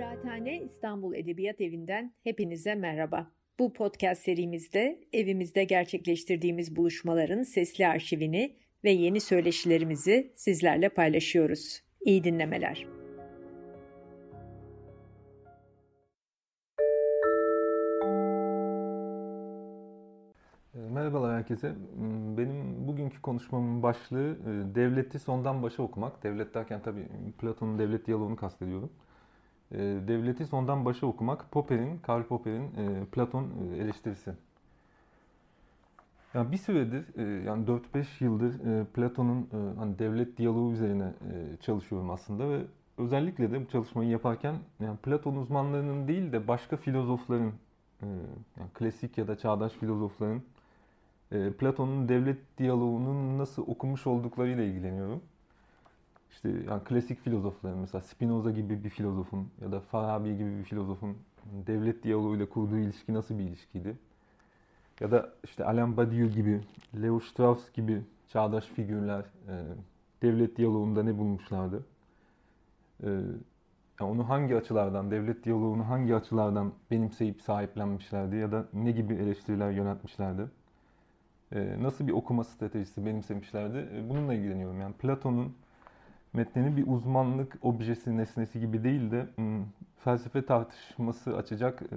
Kıraathane İstanbul Edebiyat Evi'nden hepinize merhaba. Bu podcast serimizde evimizde gerçekleştirdiğimiz buluşmaların sesli arşivini ve yeni söyleşilerimizi sizlerle paylaşıyoruz. İyi dinlemeler. Merhabalar herkese. Hmm, benim bugünkü konuşmamın başlığı e, devleti sondan başa okumak. Devlet derken tabii Platon'un devlet diyaloğunu kastediyorum. E, devleti sondan başa okumak Popper'in, Karl Popper'in e, Platon eleştirisi. Yani bir süredir yani 4-5 yıldır Platon'un hani devlet diyaloğu üzerine çalışıyorum aslında ve özellikle de bu çalışmayı yaparken yani Platon uzmanlarının değil de başka filozofların yani klasik ya da çağdaş filozofların e, Platon'un devlet diyaloğunun nasıl okumuş olduklarıyla ilgileniyorum. İşte yani klasik filozofların mesela Spinoza gibi bir filozofun ya da Farabi gibi bir filozofun devlet diyaloğuyla kurduğu ilişki nasıl bir ilişkiydi? Ya da işte Alain Badiou gibi, Leo Strauss gibi çağdaş figürler e, devlet diyaloğunda ne bulmuşlardı? E, yani onu hangi açılardan, devlet diyaloğunu hangi açılardan benimseyip sahiplenmişlerdi ya da ne gibi eleştiriler yöneltmişlerdi? Ee, nasıl bir okuma stratejisi benimsemişlerdi. Ee, bununla ilgileniyorum. Yani Platon'un metnini bir uzmanlık objesi, nesnesi gibi değil de hmm, felsefe tartışması açacak e,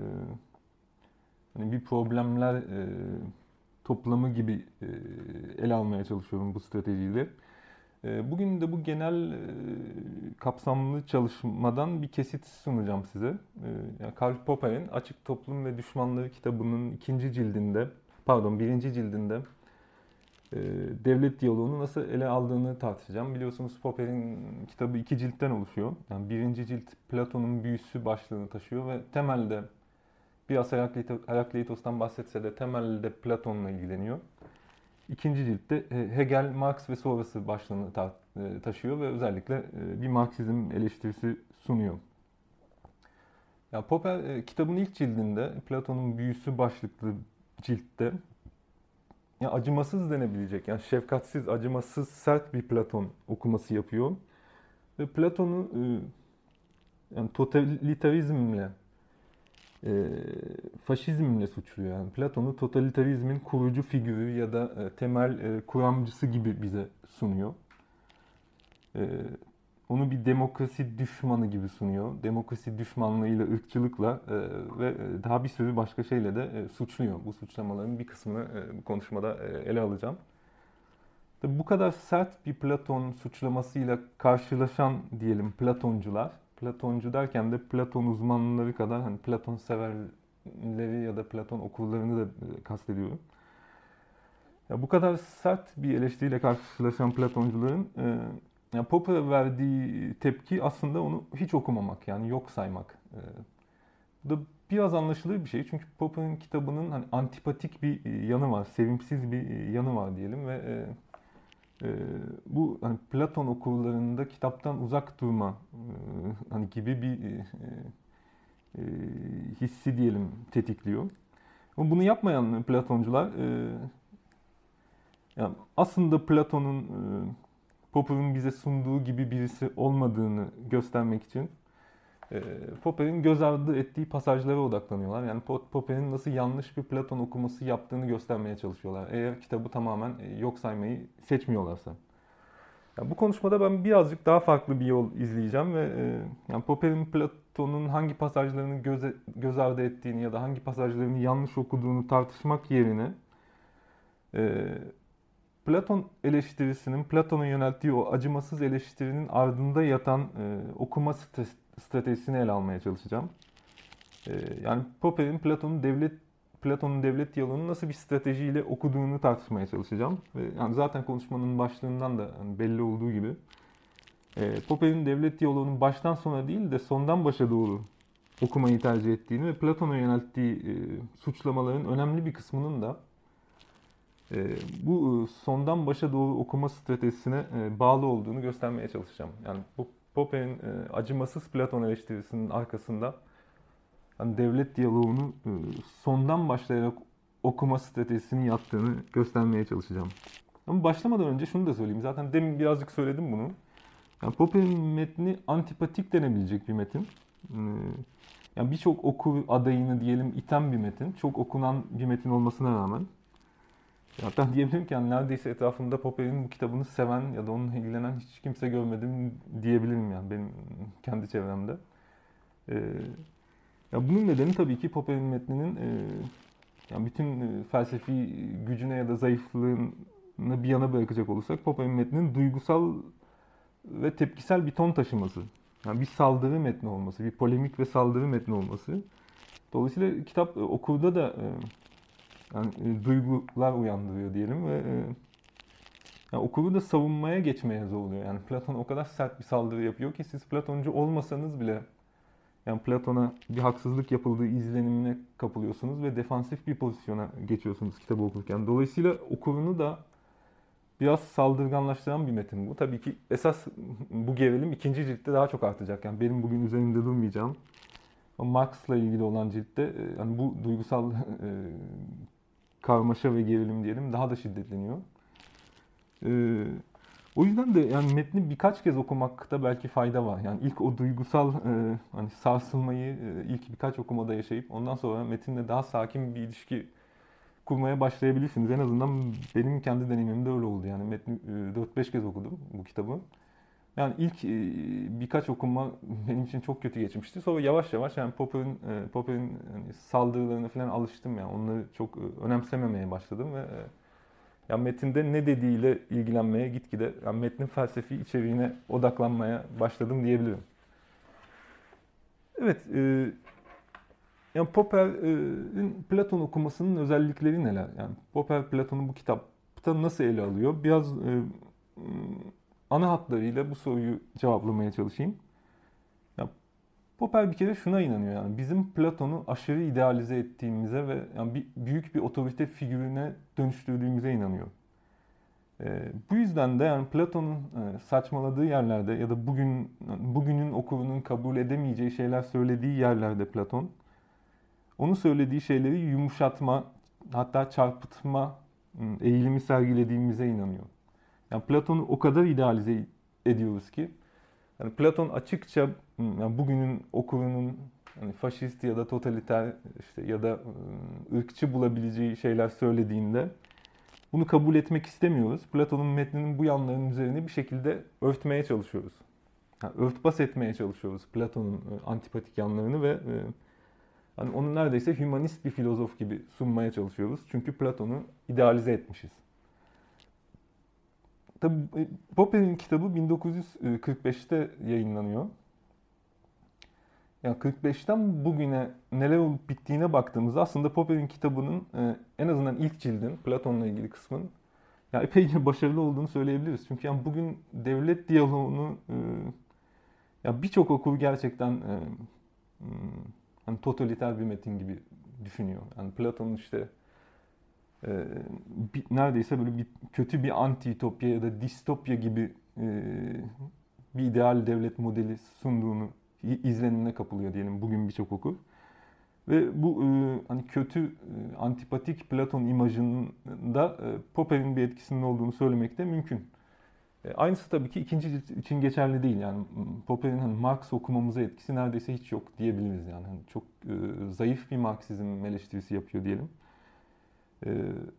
hani bir problemler e, toplamı gibi e, ele almaya çalışıyorum bu stratejiyle. Bugün de bu genel kapsamlı çalışmadan bir kesit sunacağım size. Karl Popper'in Açık Toplum ve Düşmanları kitabının ikinci cildinde pardon birinci cildinde e, devlet diyaloğunu nasıl ele aldığını tartışacağım. Biliyorsunuz Popper'in kitabı iki ciltten oluşuyor. Yani birinci cilt Platon'un büyüsü başlığını taşıyor ve temelde biraz Herakleitos'tan bahsetse de temelde Platon'la ilgileniyor. İkinci ciltte e, Hegel, Marx ve sonrası başlığını e, taşıyor ve özellikle e, bir Marksizm eleştirisi sunuyor. Ya Popper kitabın ilk cildinde Platon'un büyüsü başlıklı ciltte ya acımasız denebilecek yani şefkatsiz, acımasız, sert bir Platon okuması yapıyor. Ve Platon'u e, yani totalitarizmle e, faşizmle suçluyor. Yani Platon'u totalitarizmin kurucu figürü ya da e, temel e, kuramcısı gibi bize sunuyor. E, onu bir demokrasi düşmanı gibi sunuyor. Demokrasi düşmanlığıyla, ırkçılıkla e, ve daha bir sürü başka şeyle de e, suçluyor. Bu suçlamaların bir kısmını e, bu konuşmada e, ele alacağım. Tabii bu kadar sert bir Platon suçlamasıyla karşılaşan diyelim Platoncular, Platoncu derken de Platon uzmanları kadar hani Platon severleri ya da Platon okullarını da e, kastediyorum. Ya bu kadar sert bir eleştiriyle karşılaşan Platoncuların e, yani Popper'a verdiği tepki aslında onu hiç okumamak yani yok saymak. Ee, bu da biraz anlaşılır bir şey çünkü Popper'ın kitabının hani antipatik bir e, yanı var, sevimsiz bir e, yanı var diyelim ve e, e, bu hani Platon okullarında kitaptan uzak durma e, hani gibi bir e, e, hissi diyelim tetikliyor. Ama bunu yapmayan Platoncular e, yani aslında Platon'un e, Popper'ın bize sunduğu gibi birisi olmadığını göstermek için e, Popper'in göz ardı ettiği pasajlara odaklanıyorlar. Yani Popper'in nasıl yanlış bir Platon okuması yaptığını göstermeye çalışıyorlar. Eğer kitabı tamamen e, yok saymayı seçmiyorlarsa. Yani bu konuşmada ben birazcık daha farklı bir yol izleyeceğim ve e, yani Popper'in Platon'un hangi pasajlarını göz, göz ardı ettiğini ya da hangi pasajlarını yanlış okuduğunu tartışmak yerine Platon eleştirisinin, Platon'a yönelttiği o acımasız eleştirinin ardında yatan e, okuma stratejisini ele almaya çalışacağım. E, yani Popper'in Platon'un devlet Platon'un devlet diyaloğunu nasıl bir stratejiyle okuduğunu tartışmaya çalışacağım. Ve yani zaten konuşmanın başlığından da yani belli olduğu gibi e, Popper'in devlet diyaloğunun baştan sona değil de sondan başa doğru okumayı tercih ettiğini ve Platon'a yönelttiği e, suçlamaların önemli bir kısmının da bu e, sondan başa doğru okuma stratejisine e, bağlı olduğunu göstermeye çalışacağım. Yani bu Popper'in e, acımasız Platon eleştirisinin arkasında yani devlet diyaloğunu sondan başlayarak okuma stratejisinin yattığını göstermeye çalışacağım. Ama başlamadan önce şunu da söyleyeyim. Zaten demin birazcık söyledim bunu. Yani Popper'in metni antipatik denebilecek bir metin. Ee, yani birçok okur adayını diyelim iten bir metin, çok okunan bir metin olmasına rağmen Hatta diyebilirim ki yani neredeyse etrafımda Popper'in bu kitabını seven ya da onunla ilgilenen hiç kimse görmedim diyebilirim yani benim kendi çevremde. Ee, ya bunun nedeni tabii ki Popper'in metninin e, yani bütün e, felsefi gücüne ya da zayıflığını bir yana bırakacak olursak Popper'in metninin duygusal ve tepkisel bir ton taşıması. Yani bir saldırı metni olması, bir polemik ve saldırı metni olması. Dolayısıyla kitap e, okurda da e, yani, e, duygular uyandırıyor diyelim ve e, yani okuru da savunmaya geçmeye zorluyor. Yani Platon o kadar sert bir saldırı yapıyor ki siz Platoncu olmasanız bile yani Platon'a bir haksızlık yapıldığı izlenimine kapılıyorsunuz ve defansif bir pozisyona geçiyorsunuz kitabı okurken. Dolayısıyla okurunu da biraz saldırganlaştıran bir metin bu. Tabii ki esas bu gerilim ikinci ciltte daha çok artacak. Yani benim bugün üzerinde durmayacağım. Marx'la ilgili olan ciltte e, yani bu duygusal e, karmaşa ve gerilim diyelim daha da şiddetleniyor. Ee, o yüzden de yani metni birkaç kez okumakta belki fayda var. Yani ilk o duygusal e, hani sarsılmayı e, ilk birkaç okumada yaşayıp ondan sonra metinle daha sakin bir ilişki kurmaya başlayabilirsiniz. En azından benim kendi deneyimimde öyle oldu. Yani metni e, 4-5 kez okudum bu kitabı. Yani ilk e, birkaç okuma benim için çok kötü geçmişti. Sonra yavaş yavaş yani Popper'in e, Popper'in hani saldırılarına falan alıştım yani. Onları çok e, önemsememeye başladım ve e, ya metinde ne dediğiyle ilgilenmeye gitgide yani metnin felsefi içeriğine odaklanmaya başladım diyebilirim. Evet, e, yani Popper'in Platon okumasının özellikleri neler? Yani Popper Platon'u bu kitapta nasıl ele alıyor? Biraz e, ana hatlarıyla bu soruyu cevaplamaya çalışayım. Ya, Popper bir kere şuna inanıyor yani bizim Platon'u aşırı idealize ettiğimize ve yani bir, büyük bir otorite figürüne dönüştürdüğümüze inanıyor. E, bu yüzden de yani Platon'un e, saçmaladığı yerlerde ya da bugün bugünün okurunun kabul edemeyeceği şeyler söylediği yerlerde Platon onun söylediği şeyleri yumuşatma hatta çarpıtma eğilimi sergilediğimize inanıyor. Yani Platon'u o kadar idealize ediyoruz ki yani Platon açıkça yani bugünün okurunun yani faşist ya da totaliter işte ya da ırkçı bulabileceği şeyler söylediğinde bunu kabul etmek istemiyoruz. Platon'un metninin bu yanlarının üzerine bir şekilde örtmeye çalışıyoruz. Yani örtbas etmeye çalışıyoruz Platon'un antipatik yanlarını ve yani onu neredeyse hümanist bir filozof gibi sunmaya çalışıyoruz. Çünkü Platon'u idealize etmişiz. Tabi e, Popper'in kitabı 1945'te yayınlanıyor. Yani 45'ten bugüne neler olup bittiğine baktığımızda aslında Popper'in kitabının e, en azından ilk cildin, Platon'la ilgili kısmın ya epeyce başarılı olduğunu söyleyebiliriz. Çünkü yani bugün devlet diyaloğunu e, ya birçok okur gerçekten hani totaliter bir metin gibi düşünüyor. Yani Platon'un işte e, bir, neredeyse böyle bir kötü bir anti-ütopya ya da distopya gibi e, bir ideal devlet modeli sunduğunu izlenimine kapılıyor diyelim bugün birçok okur. Ve bu e, hani kötü e, antipatik Platon imajında e, Popper'in bir etkisinin olduğunu söylemek de mümkün. E, aynısı tabii ki ikinci cilt için geçerli değil. Yani Popper'in hani Marx okumamıza etkisi neredeyse hiç yok diyebiliriz yani. Hani çok e, zayıf bir Marksizm eleştirisi yapıyor diyelim. E,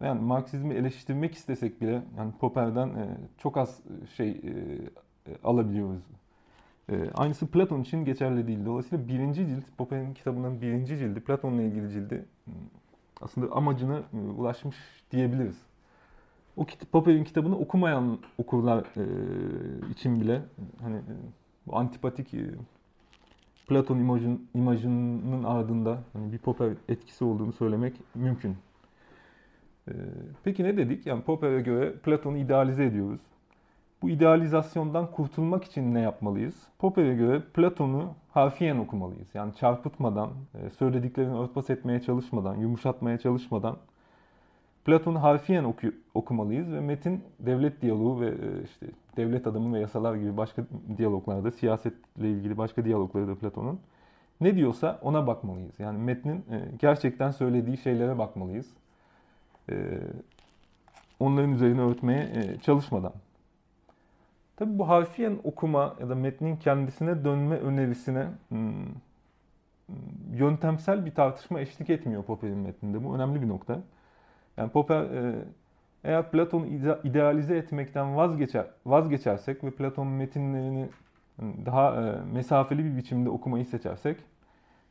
yani Marksizmi eleştirmek istesek bile yani Popper'den e, çok az şey e, alabiliyoruz. E, aynısı Platon için geçerli değil. Dolayısıyla birinci cilt, Popper'in kitabının birinci cildi, Platon'la ilgili cildi aslında amacına e, ulaşmış diyebiliriz o kitap, Popper'in kitabını okumayan okurlar e, için bile hani e, bu antipatik e, Platon imajın, imajının ardında hani bir Popper etkisi olduğunu söylemek mümkün. E, peki ne dedik? Yani Popper'e göre Platon'u idealize ediyoruz. Bu idealizasyondan kurtulmak için ne yapmalıyız? Popper'e göre Platon'u harfiyen okumalıyız. Yani çarpıtmadan, e, söylediklerini örtbas etmeye çalışmadan, yumuşatmaya çalışmadan Platon'u harfiyen oku, okumalıyız ve metin devlet diyaloğu ve e, işte devlet adamı ve yasalar gibi başka diyaloglarda, siyasetle ilgili başka diyalogları da Platon'un ne diyorsa ona bakmalıyız. Yani metnin e, gerçekten söylediği şeylere bakmalıyız. E, onların üzerine örtmeye çalışmadan. Tabi bu harfiyen okuma ya da metnin kendisine dönme önerisine hmm, yöntemsel bir tartışma eşlik etmiyor Popper'in metninde. Bu önemli bir nokta. Yani Popper e, eğer Platon'u idealize etmekten vazgeçer, vazgeçersek ve Platon'un metinlerini daha e, mesafeli bir biçimde okumayı seçersek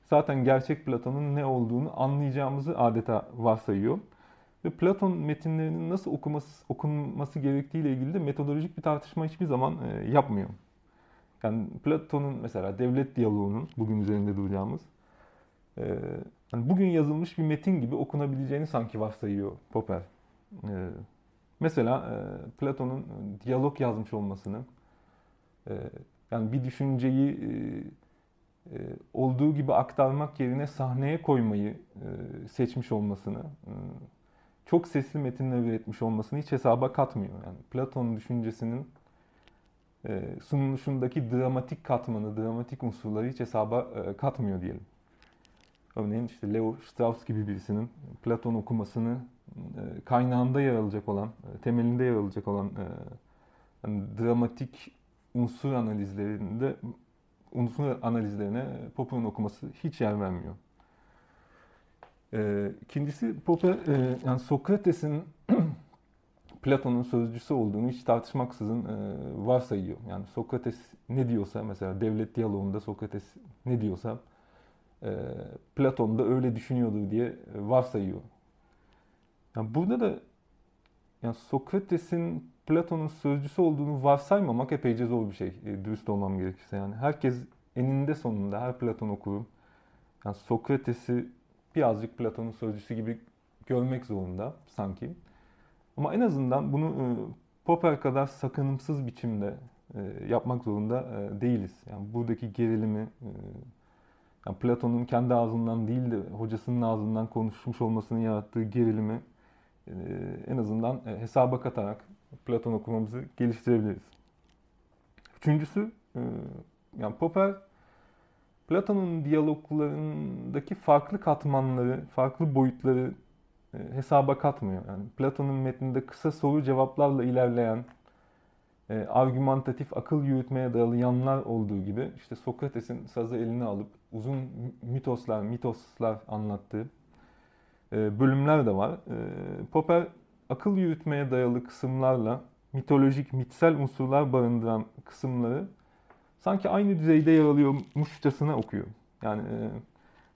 zaten gerçek Platon'un ne olduğunu anlayacağımızı adeta varsayıyor. Ve Platon metinlerinin nasıl okuması, okunması gerektiğiyle ilgili de metodolojik bir tartışma hiçbir zaman e, yapmıyor. Yani Platon'un mesela devlet diyaloğunun bugün üzerinde duracağımız e, yani bugün yazılmış bir metin gibi okunabileceğini sanki varsayıyor Popper. E, mesela e, Platon'un diyalog yazmış olmasını, e, yani bir düşünceyi e, e, olduğu gibi aktarmak yerine sahneye koymayı e, seçmiş olmasını, e, çok sesli metinler üretmiş olmasını hiç hesaba katmıyor. Yani Platon düşüncesinin e, sunuluşundaki dramatik katmanı, dramatik unsurları hiç hesaba e, katmıyor diyelim. Örneğin işte Leo Strauss gibi birisinin Platon okumasını e, kaynağında yer alacak olan, e, temelinde yer alacak olan e, yani dramatik unsur analizlerinde unsur analizlerine Popper'ın okuması hiç yer vermiyor. E, ikincisi Popper e, yani Sokrates'in Platon'un sözcüsü olduğunu hiç tartışmaksızın e, varsayıyor. Yani Sokrates ne diyorsa mesela devlet diyaloğunda Sokrates ne diyorsa e, Platon da öyle düşünüyordu diye varsayıyor. Yani burada da yani Sokrates'in Platon'un sözcüsü olduğunu varsaymamak epeyce zor bir şey. E, dürüst olmam gerekirse yani. Herkes eninde sonunda her Platon okuru yani Sokrates'i birazcık Platon'un sözcüsü gibi görmek zorunda sanki. Ama en azından bunu e, Popper kadar sakınımsız biçimde e, yapmak zorunda e, değiliz. Yani buradaki gerilimi e, yani Platon'un kendi ağzından değil de hocasının ağzından konuşmuş olmasının yarattığı gerilimi e, en azından e, hesaba katarak Platon okumamızı geliştirebiliriz. Üçüncüsü, e, yani Popper Platon'un diyaloglarındaki farklı katmanları, farklı boyutları hesaba katmıyor. Yani Platon'un metninde kısa soru cevaplarla ilerleyen, argümantatif akıl yürütmeye dayalı yanlar olduğu gibi işte Sokrates'in sazı eline alıp uzun mitoslar, mitoslar anlattığı bölümler de var. Popper akıl yürütmeye dayalı kısımlarla mitolojik, mitsel unsurlar barındıran kısımları sanki aynı düzeyde yer alıyormuşçasına okuyor. Yani, e,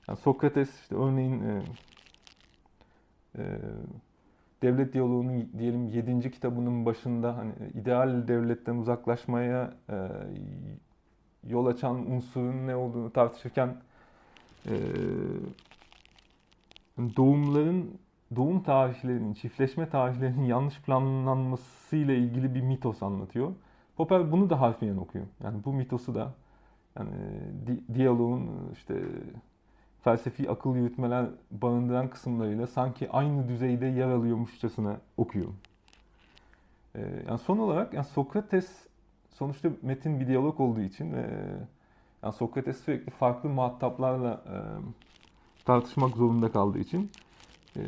yani Sokrates işte örneğin e, e, devlet diyaloğunun diyelim 7. kitabının başında hani ideal devletten uzaklaşmaya e, yol açan unsurun ne olduğunu tartışırken e, doğumların doğum tarihlerinin, çiftleşme tarihlerinin yanlış planlanmasıyla ilgili bir mitos anlatıyor. Popper bunu da harfiyen okuyor. Yani bu mitosu da yani di- diyaloğun işte felsefi akıl yürütmeler barındıran kısımlarıyla sanki aynı düzeyde yer alıyormuşçasına okuyor. Ee, yani son olarak yani Sokrates sonuçta metin bir diyalog olduğu için e, yani Sokrates sürekli farklı muhataplarla e, tartışmak zorunda kaldığı için e,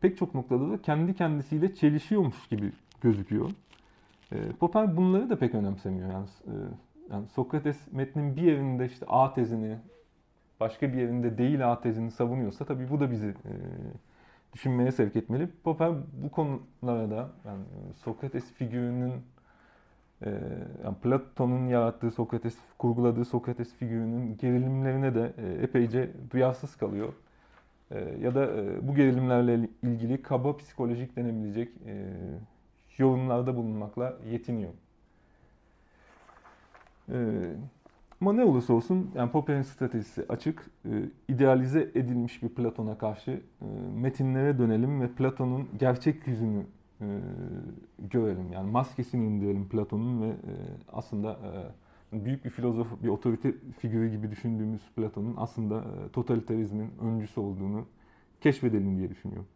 pek çok noktada da kendi kendisiyle çelişiyormuş gibi gözüküyor. E, Popper bunları da pek önemsemiyor. Yani, e, yani Sokrates metnin bir yerinde işte A tezini, başka bir yerinde değil A tezini savunuyorsa tabii bu da bizi e, düşünmeye sevk etmeli. Popper bu konulara da yani Sokrates figürünün e, yani Platon'un yarattığı Sokrates, kurguladığı Sokrates figürünün gerilimlerine de e, epeyce duyarsız kalıyor. E, ya da e, bu gerilimlerle ilgili kaba psikolojik denebilecek e, yorumlarda bulunmakla yetiniyor. Ama ne olursa olsun yani Popper'in stratejisi açık. idealize edilmiş bir Platon'a karşı metinlere dönelim ve Platon'un gerçek yüzünü görelim. Yani maskesini indirelim Platon'un ve aslında büyük bir filozof, bir otorite figürü gibi düşündüğümüz Platon'un aslında totalitarizmin öncüsü olduğunu keşfedelim diye düşünüyorum.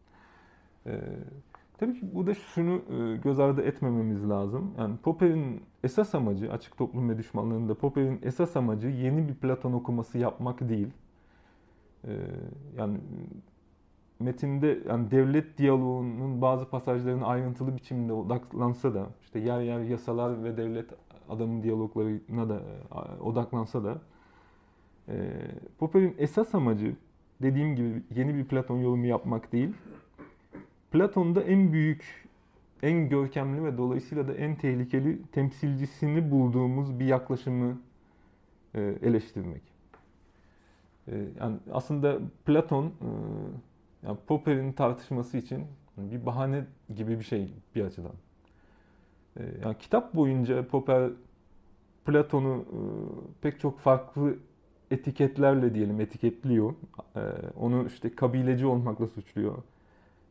Tabii ki burada şunu göz ardı etmememiz lazım. Yani Popper'in esas amacı, açık toplum ve düşmanlığında Popper'in esas amacı yeni bir Platon okuması yapmak değil. Yani metinde yani devlet diyaloğunun bazı pasajlarını ayrıntılı biçimde odaklansa da işte yer yer yasalar ve devlet adamın diyaloglarına da e, odaklansa da E, Popper'in esas amacı dediğim gibi yeni bir Platon yorumu yapmak değil. Platon'da en büyük, en görkemli ve dolayısıyla da en tehlikeli temsilcisini bulduğumuz bir yaklaşımı e, eleştirmek. E, yani aslında Platon e, yani Popper'in tartışması için bir bahane gibi bir şey bir açıdan. Yani kitap boyunca Popper Platon'u pek çok farklı etiketlerle diyelim etiketliyor. Onu işte kabileci olmakla suçluyor.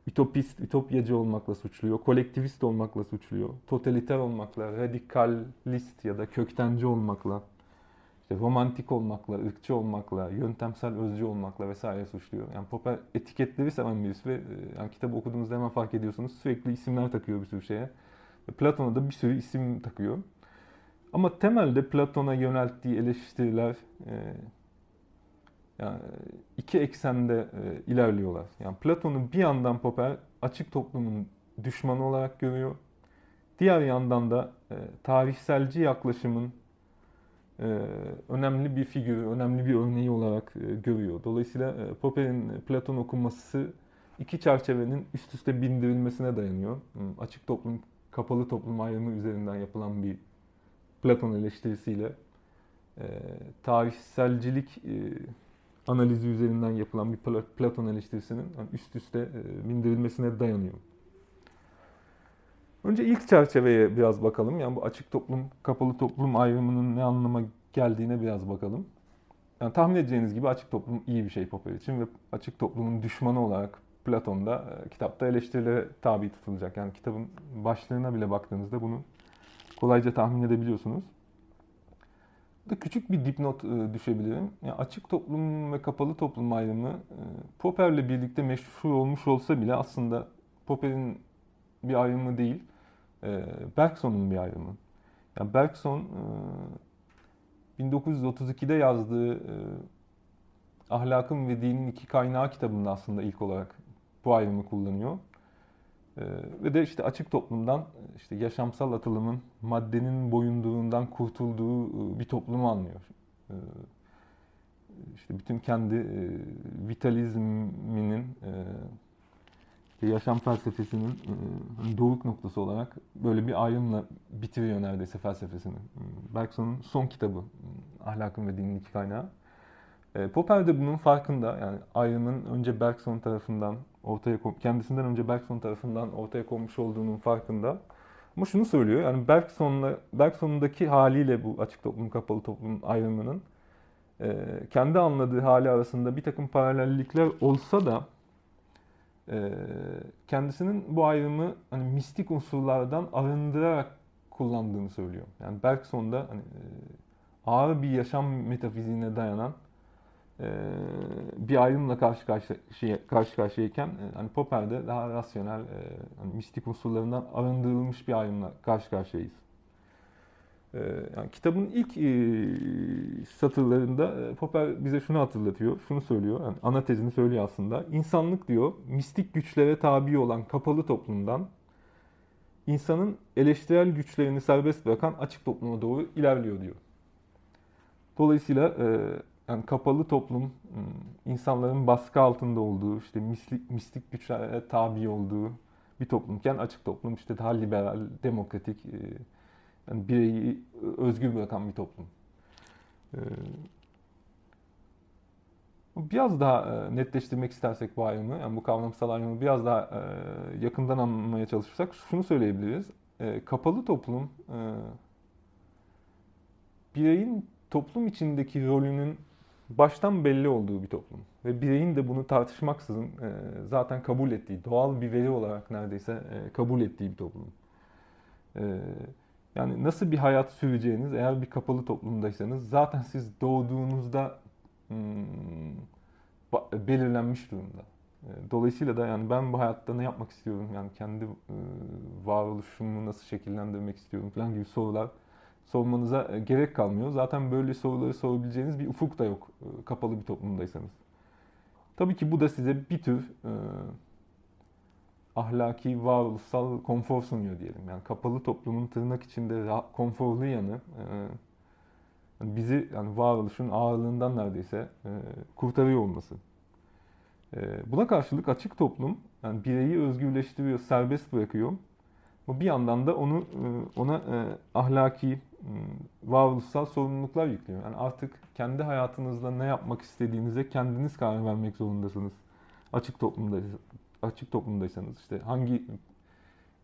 Ütopist, ütopyacı olmakla suçluyor. Kolektivist olmakla suçluyor. Totaliter olmakla, radikalist ya da köktenci olmakla işte romantik olmakla, ırkçı olmakla, yöntemsel özcü olmakla vesaire suçluyor. Yani Popper etiketleri seven birisi ve yani kitabı okuduğunuzda hemen fark ediyorsunuz sürekli isimler takıyor bir sürü şeye. Platon'a da bir sürü isim takıyor. Ama temelde Platon'a yönelttiği eleştiriler e, yani iki eksende e, ilerliyorlar. Yani Platon'u bir yandan Popper açık toplumun düşmanı olarak görüyor. Diğer yandan da e, tarihselci yaklaşımın e, önemli bir figürü, önemli bir örneği olarak e, görüyor. Dolayısıyla e, Popper'in Platon okuması iki çerçevenin üst üste bindirilmesine dayanıyor. Açık toplum, kapalı toplum ayrımı üzerinden yapılan bir Platon eleştirisiyle tarihselcilik analizi üzerinden yapılan bir Platon eleştirisinin üst üste bindirilmesine dayanıyor. Önce ilk çerçeveye biraz bakalım. Yani bu açık toplum, kapalı toplum ayrımının ne anlama geldiğine biraz bakalım. Yani tahmin edeceğiniz gibi açık toplum iyi bir şey Popper için ve açık toplumun düşmanı olarak Platon da e, kitapta eleştirilere tabi tutulacak. Yani kitabın başlığına bile baktığınızda bunu kolayca tahmin edebiliyorsunuz. Da küçük bir dipnot e, düşebilirim. Yani açık toplum ve kapalı toplum ayrımı e, Popper'le birlikte meşhur olmuş olsa bile aslında Popper'in bir ayrımı değil e, Bergson'un bir ayrımı. Yani Bergson 1932'de e, yazdığı Ahlakın ve Dinin iki Kaynağı kitabında aslında ilk olarak bu ayrımı kullanıyor. Ve de işte açık toplumdan işte yaşamsal atılımın maddenin boyunduğundan kurtulduğu bir toplumu anlıyor. İşte bütün kendi vitalizminin yaşam felsefesinin e, hani doğuk noktası olarak böyle bir ayrımla bitiriyor neredeyse felsefesini. Bergson'un son kitabı Ahlakın ve Dinin iki Kaynağı. E, Popper de bunun farkında. Yani ayrımın önce Bergson tarafından ortaya kendisinden önce Bergson tarafından ortaya konmuş olduğunun farkında. Ama şunu söylüyor. Yani Bergson'la Bergson'daki haliyle bu açık toplum kapalı toplum ayrımının e, kendi anladığı hali arasında bir takım paralellikler olsa da ee, kendisinin bu ayrımı hani mistik unsurlardan arındırarak kullandığını söylüyor. Yani Bergson'da hani e, ağır bir yaşam metafiziğine dayanan e, bir ayrımla karşı karşı şey, karşı karşıyayken e, hani Popper'de daha rasyonel hani mistik unsurlarından arındırılmış bir ayrımla karşı karşıyayız. Ee, yani kitabın ilk e, satırlarında e, Popper bize şunu hatırlatıyor, şunu söylüyor. Yani ana tezini söylüyor aslında. İnsanlık diyor, mistik güçlere tabi olan kapalı toplumdan insanın eleştirel güçlerini serbest bırakan açık topluma doğru ilerliyor diyor. Dolayısıyla e, yani kapalı toplum insanların baskı altında olduğu, işte mistik, mistik güçlere tabi olduğu bir toplumken açık toplum işte daha liberal, demokratik, yani bireyi özgür bırakan bir toplum. Ee, biraz daha e, netleştirmek istersek bu ayrımı, yani bu kavramsal ayrımı biraz daha e, yakından anlamaya çalışırsak şunu söyleyebiliriz. E, kapalı toplum bireyin toplum içindeki rolünün baştan belli olduğu bir toplum. Ve bireyin de bunu tartışmaksızın zaten kabul ettiği, doğal bir veri olarak neredeyse kabul ettiği bir toplum. Yani nasıl bir hayat süreceğiniz eğer bir kapalı toplumdaysanız zaten siz doğduğunuzda hmm, belirlenmiş durumda. Dolayısıyla da yani ben bu hayatta ne yapmak istiyorum? Yani kendi e, varoluşumu nasıl şekillendirmek istiyorum falan gibi sorular sormanıza e, gerek kalmıyor. Zaten böyle soruları sorabileceğiniz bir ufuk da yok e, kapalı bir toplumdaysanız. Tabii ki bu da size bir tür ahlaki, varoluşsal konfor sunuyor diyelim. Yani kapalı toplumun tırnak içinde konforlu yanı, yani bizi yani varoluşun ağırlığından neredeyse e, kurtarıyor olması. E, buna karşılık açık toplum yani bireyi özgürleştiriyor, serbest bırakıyor. Bu bir yandan da onu e, ona e, ahlaki, varoluşsal sorumluluklar yüklüyor. Yani artık kendi hayatınızda ne yapmak istediğinize kendiniz karar vermek zorundasınız. Açık toplumda açık toplumdaysanız işte hangi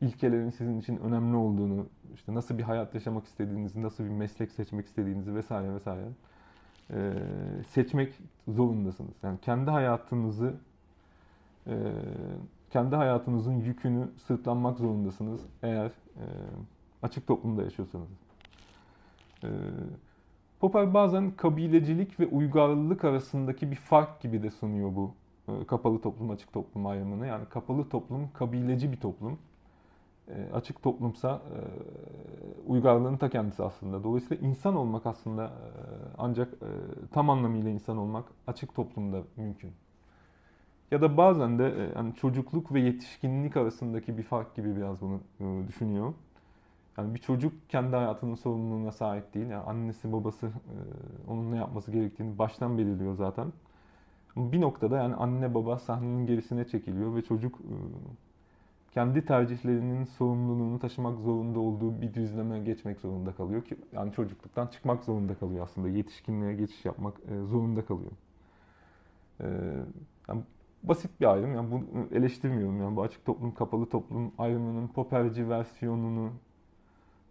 ilkelerin sizin için önemli olduğunu, işte nasıl bir hayat yaşamak istediğinizi, nasıl bir meslek seçmek istediğinizi vesaire vesaire e, seçmek zorundasınız. Yani kendi hayatınızı e, kendi hayatınızın yükünü sırtlanmak zorundasınız eğer e, açık toplumda yaşıyorsanız. E, Popper bazen kabilecilik ve uygarlılık arasındaki bir fark gibi de sunuyor bu e, kapalı toplum, açık toplum ayrımını. Yani kapalı toplum kabileci bir toplum. E, açık toplumsa e, uygarlığın ta kendisi aslında. Dolayısıyla insan olmak aslında e, ancak e, tam anlamıyla insan olmak açık toplumda mümkün. Ya da bazen de e, yani çocukluk ve yetişkinlik arasındaki bir fark gibi biraz bunu e, düşünüyor. Yani bir çocuk kendi hayatının sorumluluğuna sahip değil. Yani annesi babası e, onun ne yapması gerektiğini baştan belirliyor zaten. Bir noktada yani anne baba sahnenin gerisine çekiliyor ve çocuk kendi tercihlerinin sorumluluğunu taşımak zorunda olduğu bir düzleme geçmek zorunda kalıyor ki yani çocukluktan çıkmak zorunda kalıyor aslında yetişkinliğe geçiş yapmak zorunda kalıyor. Yani basit bir ayrım. Yani bunu eleştirmiyorum. Yani bu açık toplum, kapalı toplum ayrımının Popperci versiyonunu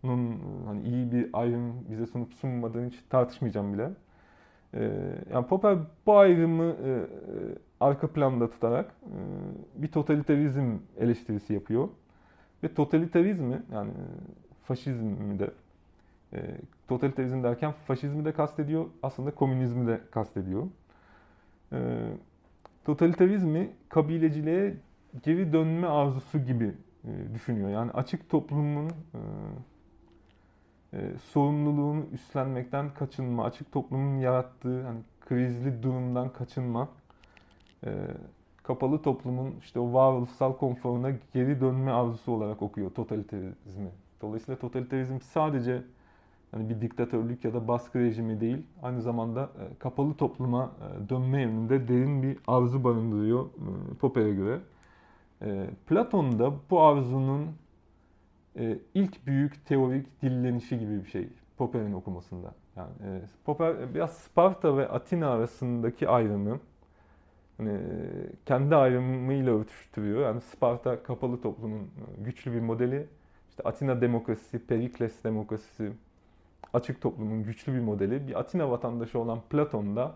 nun hani iyi bir ayrım bize sunup sunmadığını hiç tartışmayacağım bile. Ee, yani Popper bu ayrımı e, e, arka planda tutarak e, bir totalitarizm eleştirisi yapıyor. Ve totalitarizmi yani e, faşizmi de e, totalitarizm derken faşizmi de kastediyor, aslında komünizmi de kastediyor. E, totalitarizmi kabileciliğe geri dönme arzusu gibi e, düşünüyor. Yani açık toplumun e, e, sorumluluğunu üstlenmekten kaçınma, açık toplumun yarattığı hani krizli durumdan kaçınma, kapalı toplumun işte o varoluşsal konforuna geri dönme arzusu olarak okuyor totalitarizmi. Dolayısıyla totalitarizm sadece yani bir diktatörlük ya da baskı rejimi değil, aynı zamanda e, kapalı topluma e, dönme yönünde derin bir arzu barındırıyor e, Popper'e göre. Platon da bu arzunun ilk büyük teorik dillenişi gibi bir şey Popper'in okumasında. Yani Popper biraz Sparta ve Atina arasındaki ayrımı hani kendi ayrımıyla örtüştürüyor. Yani Sparta kapalı toplumun güçlü bir modeli. İşte Atina demokrasisi, Perikles demokrasisi, açık toplumun güçlü bir modeli. Bir Atina vatandaşı olan Platon da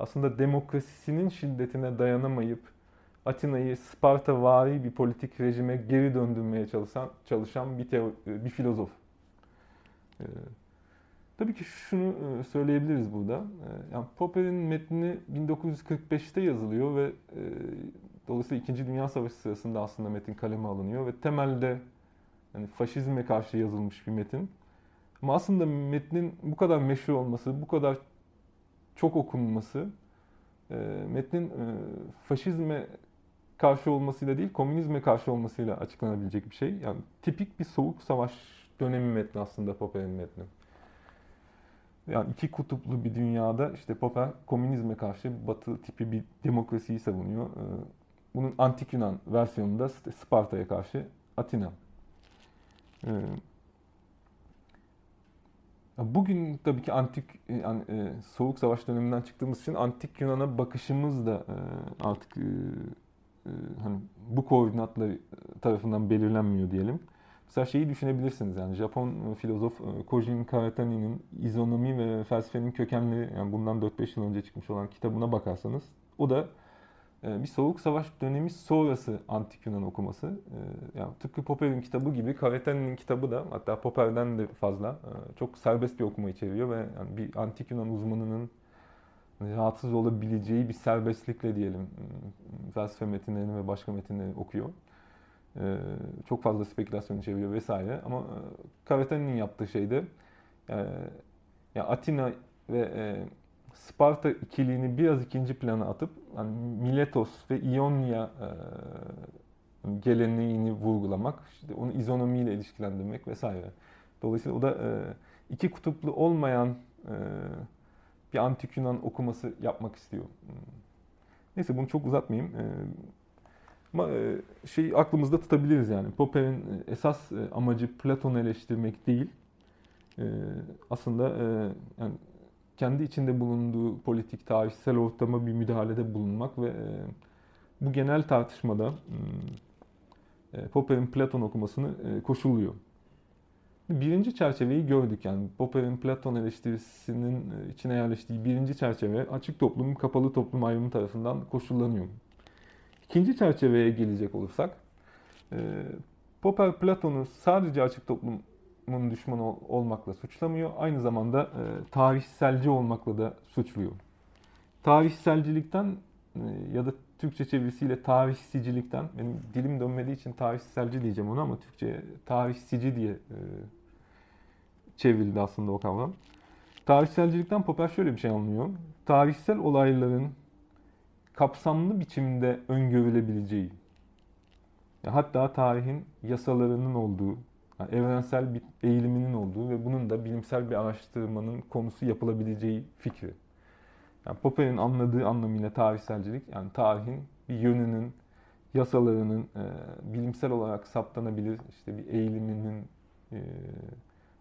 aslında demokrasisinin şiddetine dayanamayıp Atina'yı Sparta vari bir politik rejime geri döndürmeye çalışan çalışan bir teo, bir filozof. Ee, tabii ki şunu e, söyleyebiliriz burada. Ee, yani Popper'in metni 1945'te yazılıyor ve e, dolayısıyla 2. Dünya Savaşı sırasında aslında metin kaleme alınıyor ve temelde yani faşizme karşı yazılmış bir metin. Ama aslında metnin bu kadar meşhur olması, bu kadar çok okunması, e, metnin e, faşizme karşı olmasıyla değil, komünizme karşı olmasıyla açıklanabilecek bir şey. Yani tipik bir soğuk savaş dönemi metni aslında Popper'in metni. Yani iki kutuplu bir dünyada işte Popper komünizme karşı batı tipi bir demokrasiyi savunuyor. E, bunun antik Yunan versiyonunda Sparta'ya karşı Atina. E, Bugün tabii ki antik yani e, soğuk savaş döneminden çıktığımız için antik Yunan'a bakışımız da e, artık e, e, hani bu koordinatlar tarafından belirlenmiyor diyelim. Mesela şeyi düşünebilirsiniz yani Japon filozof e, Kojin Karatani'nin İzonomi ve Felsefenin Kökenleri yani bundan 4-5 yıl önce çıkmış olan kitabına bakarsanız o da bir soğuk savaş dönemi sonrası antik Yunan okuması. Ee, yani tıpkı Popper'in kitabı gibi Kavetani'nin kitabı da hatta Popper'den de fazla e, çok serbest bir okuma içeriyor ve yani bir antik Yunan uzmanının rahatsız olabileceği bir serbestlikle diyelim ıı, felsefe metinlerini ve başka metinleri okuyor. Ee, çok fazla spekülasyon içeriyor vesaire ama Kavetani'nin e, yaptığı şey de e, Atina ve Sparta ikiliğini biraz ikinci plana atıp yani Miletos ve Ionia e, geleneğini vurgulamak, işte onu izonomiyle ilişkilendirmek vesaire. Dolayısıyla o da e, iki kutuplu olmayan bir antik Yunan okuması yapmak istiyor. Neyse bunu çok uzatmayayım. Ama şey aklımızda tutabiliriz yani. Popper'in esas amacı Platon'u eleştirmek değil. Aslında yani kendi içinde bulunduğu politik, tarihsel ortama bir müdahalede bulunmak ve bu genel tartışmada Popper'in Platon okumasını koşulluyor. Birinci çerçeveyi gördük yani Popper'in Platon eleştirisinin içine yerleştiği birinci çerçeve açık toplum, kapalı toplum ayrımı tarafından koşullanıyor. İkinci çerçeveye gelecek olursak, Popper Platon'u sadece açık toplumun düşmanı olmakla suçlamıyor, aynı zamanda tarihselci olmakla da suçluyor. Tarihselcilikten ya da Türkçe çevirisiyle tarihsicilikten, benim dilim dönmediği için tarihselci diyeceğim ona ama Türkçe tarihsici diye e, çevrildi aslında o kavram. Tarihselcilikten Popper şöyle bir şey anlıyor. Tarihsel olayların kapsamlı biçimde öngörülebileceği, hatta tarihin yasalarının olduğu, yani evrensel bir eğiliminin olduğu ve bunun da bilimsel bir araştırmanın konusu yapılabileceği fikri. Yani Popper'in anladığı anlamıyla tarihselcilik, yani tarihin bir yönünün, yasalarının e, bilimsel olarak saptanabilir işte bir eğiliminin e,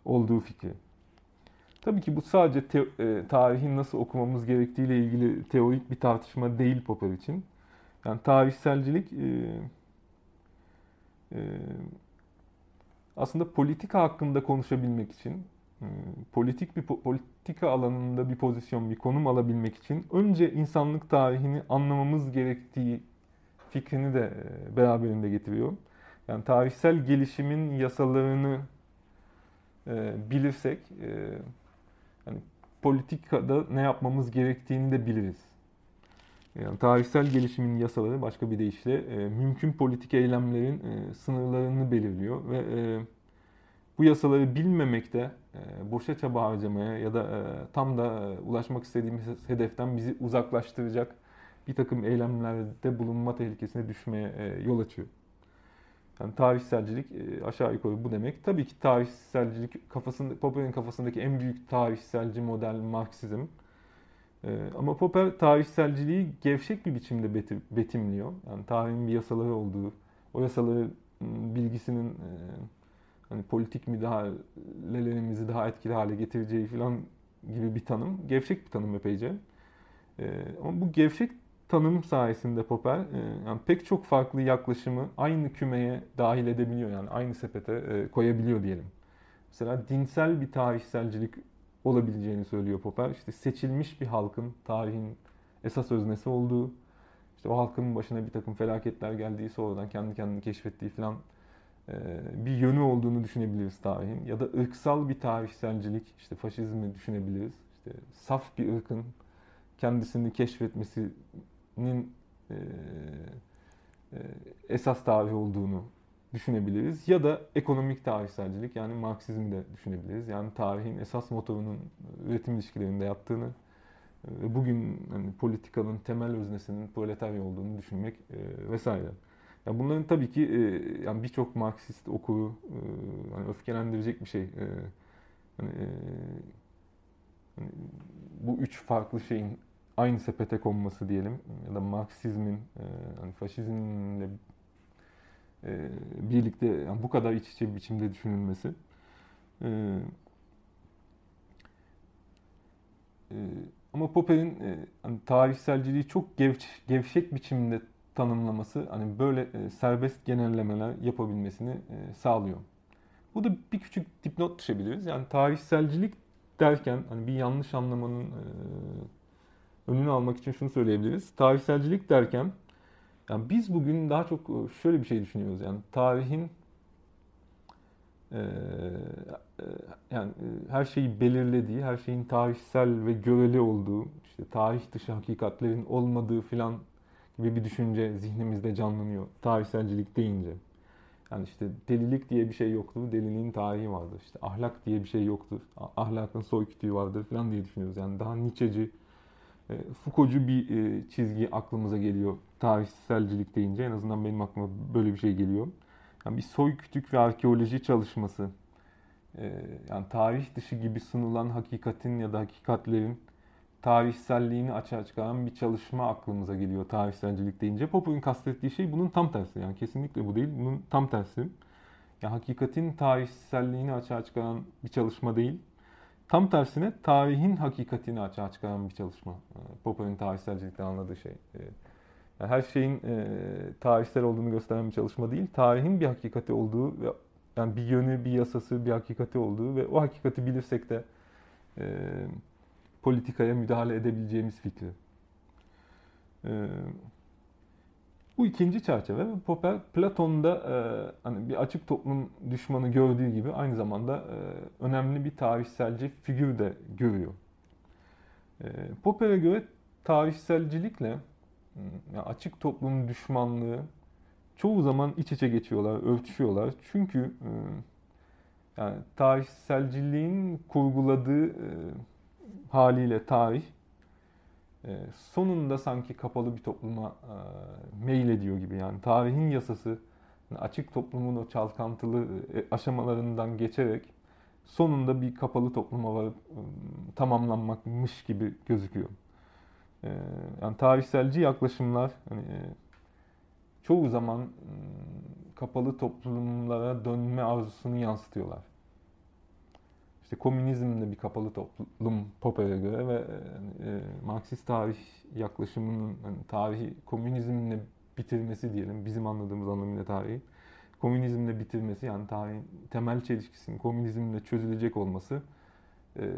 olduğu fikri. Tabii ki bu sadece te, e, tarihin nasıl okumamız gerektiğiyle ilgili teorik bir tartışma değil Popper için. Yani tarihselcilik e, e, aslında politika hakkında konuşabilmek için ee, politik bir politika alanında bir pozisyon, bir konum alabilmek için önce insanlık tarihini anlamamız gerektiği fikrini de e, beraberinde getiriyor. Yani tarihsel gelişimin yasalarını e, bilirsek e, yani politikada ne yapmamız gerektiğini de biliriz. Yani tarihsel gelişimin yasaları başka bir deyişle e, mümkün politik eylemlerin e, sınırlarını belirliyor ve e, bu yasaları bilmemekte e, boşa çaba harcamaya ya da e, tam da e, ulaşmak istediğimiz hedeften bizi uzaklaştıracak bir takım eylemlerde bulunma tehlikesine düşmeye yol açıyor. Yani tarihselcilik aşağı yukarı bu demek. Tabii ki tarihselcilik kafasında Popper'in kafasındaki en büyük tarihselci model Marksizm. Ama Popper tarihselciliği gevşek bir biçimde betimliyor. Yani tarihin bir yasaları olduğu, o yasaları bilgisinin hani politik müdahalelerimizi daha etkili hale getireceği falan gibi bir tanım. Gevşek bir tanım epeyce. E, ama bu gevşek tanım sayesinde Popper e, yani pek çok farklı yaklaşımı aynı kümeye dahil edebiliyor. Yani aynı sepete koyabiliyor diyelim. Mesela dinsel bir tarihselcilik olabileceğini söylüyor Popper. İşte seçilmiş bir halkın tarihin esas öznesi olduğu, işte o halkın başına bir takım felaketler geldiği, sonradan kendi kendini keşfettiği falan e, bir yönü olduğunu düşünebiliriz tarihin. Ya da ırksal bir tarihselcilik, işte faşizmi düşünebiliriz. İşte saf bir ırkın kendisini keşfetmesinin e, e, esas tarih olduğunu düşünebiliriz. Ya da ekonomik tarihselcilik yani Marksizmi de düşünebiliriz. Yani tarihin esas motorunun üretim ilişkilerinde yattığını ve bugün hani politikanın temel öznesinin proletarya olduğunu düşünmek vesaire. Ya bunların tabii ki e, yani birçok Marksist okuru e, hani öfkelendirecek bir şey. E, hani, e, hani bu üç farklı şeyin aynı sepete konması diyelim ya da Marksizmin e, hani faşizmle e, birlikte yani bu kadar iç içe bir biçimde düşünülmesi. E, e, ama Popper'in e, hani tarihselciliği çok gevş, gevşek biçimde tanımlaması hani böyle e, serbest genellemeler yapabilmesini e, sağlıyor. Bu da bir küçük dipnot düşebiliriz. Yani tarihselcilik derken hani bir yanlış anlamanın e, önünü almak için şunu söyleyebiliriz. Tarihselcilik derken yani biz bugün daha çok şöyle bir şey düşünüyoruz. Yani tarihin yani her şeyi belirlediği, her şeyin tarihsel ve göreli olduğu, işte tarih dışı hakikatlerin olmadığı filan gibi bir düşünce zihnimizde canlanıyor tarihselcilik deyince. Yani işte delilik diye bir şey yoktur, deliliğin tarihi vardır. İşte ahlak diye bir şey yoktur, ahlakın soy kütüğü vardır falan diye düşünüyoruz. Yani daha Nietzsche'ci, e, Foucault'cu bir e, çizgi aklımıza geliyor tarihselcilik deyince. En azından benim aklıma böyle bir şey geliyor. Yani bir soy kütük ve arkeoloji çalışması e, yani tarih dışı gibi sunulan hakikatin ya da hakikatlerin tarihselliğini açığa çıkaran bir çalışma aklımıza geliyor tarihselcilik deyince. Popper'ın kastettiği şey bunun tam tersi. Yani kesinlikle bu değil, bunun tam tersi. Yani hakikatin tarihselliğini açığa çıkaran bir çalışma değil. Tam tersine tarihin hakikatini açığa çıkaran bir çalışma. E, Popper'ın tarihselcilikten anladığı şey. Her şeyin e, tarihsel olduğunu gösteren bir çalışma değil. Tarihin bir hakikati olduğu ve yani bir yönü, bir yasası, bir hakikati olduğu ve o hakikati bilirsek de e, politikaya müdahale edebileceğimiz fikri. E, bu ikinci çerçeve. Popper Platon'da e, hani bir açık toplum düşmanı gördüğü gibi aynı zamanda e, önemli bir tarihselci figür de görüyor. E, Popper'e göre tarihselcilikle yani açık toplum düşmanlığı çoğu zaman iç içe geçiyorlar, örtüşüyorlar. Çünkü e, yani tarihselciliğin kurguladığı e, haliyle tarih e, sonunda sanki kapalı bir topluma meyil ediyor gibi. Yani tarihin yasası açık toplumun o çalkantılı aşamalarından geçerek sonunda bir kapalı topluma varıp tamamlanmakmış gibi gözüküyor. Yani tarihselci yaklaşımlar hani çoğu zaman ıı, kapalı toplumlara dönme arzusunu yansıtıyorlar. İşte komünizm de bir kapalı toplum Popper'e göre ve e, Marksist tarih yaklaşımının yani tarihi komünizmle bitirmesi diyelim bizim anladığımız anlamıyla tarihi komünizmle bitirmesi yani tarihin temel çelişkisinin komünizmle çözülecek olması e,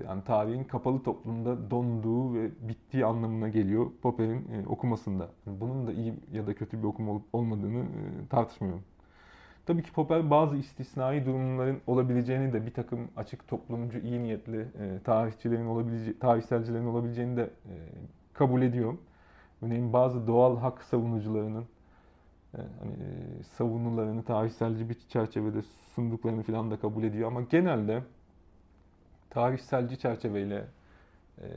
yani tarihin kapalı toplumda donduğu ve bittiği anlamına geliyor Popper'in e, okumasında. Bunun da iyi ya da kötü bir okuma olup olmadığını e, tartışmıyorum. Tabii ki Popper bazı istisnai durumların olabileceğini de bir takım açık toplumcu iyi niyetli tarihçilerin olabileceği, tarihselcilerin olabileceğini de kabul ediyor. Örneğin bazı doğal hak savunucularının hani savunularını tarihselci bir çerçevede sunduklarını falan da kabul ediyor ama genelde tarihselci çerçeveyle e,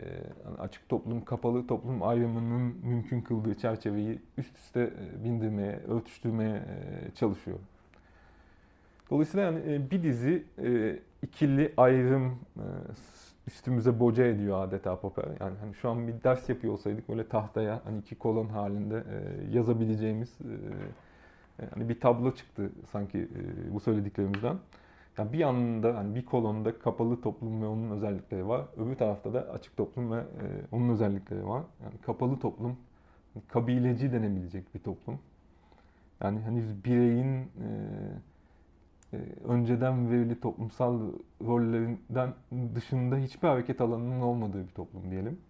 açık toplum, kapalı toplum ayrımının mümkün kıldığı çerçeveyi üst üste e, bindirmeye, örtüştürmeye e, çalışıyor. Dolayısıyla yani bir dizi ikili ayrım üstümüze boca ediyor adeta Popper. Yani hani şu an bir ders yapıyor olsaydık böyle tahtaya hani iki kolon halinde yazabileceğimiz hani bir tablo çıktı sanki bu söylediklerimizden. Yani bir yanında hani bir kolonda kapalı toplum ve onun özellikleri var. Öbür tarafta da açık toplum ve e, onun özellikleri var. Yani kapalı toplum kabileci denebilecek bir toplum. Yani hani bireyin e, e, önceden verili toplumsal rollerinden dışında hiçbir hareket alanının olmadığı bir toplum diyelim.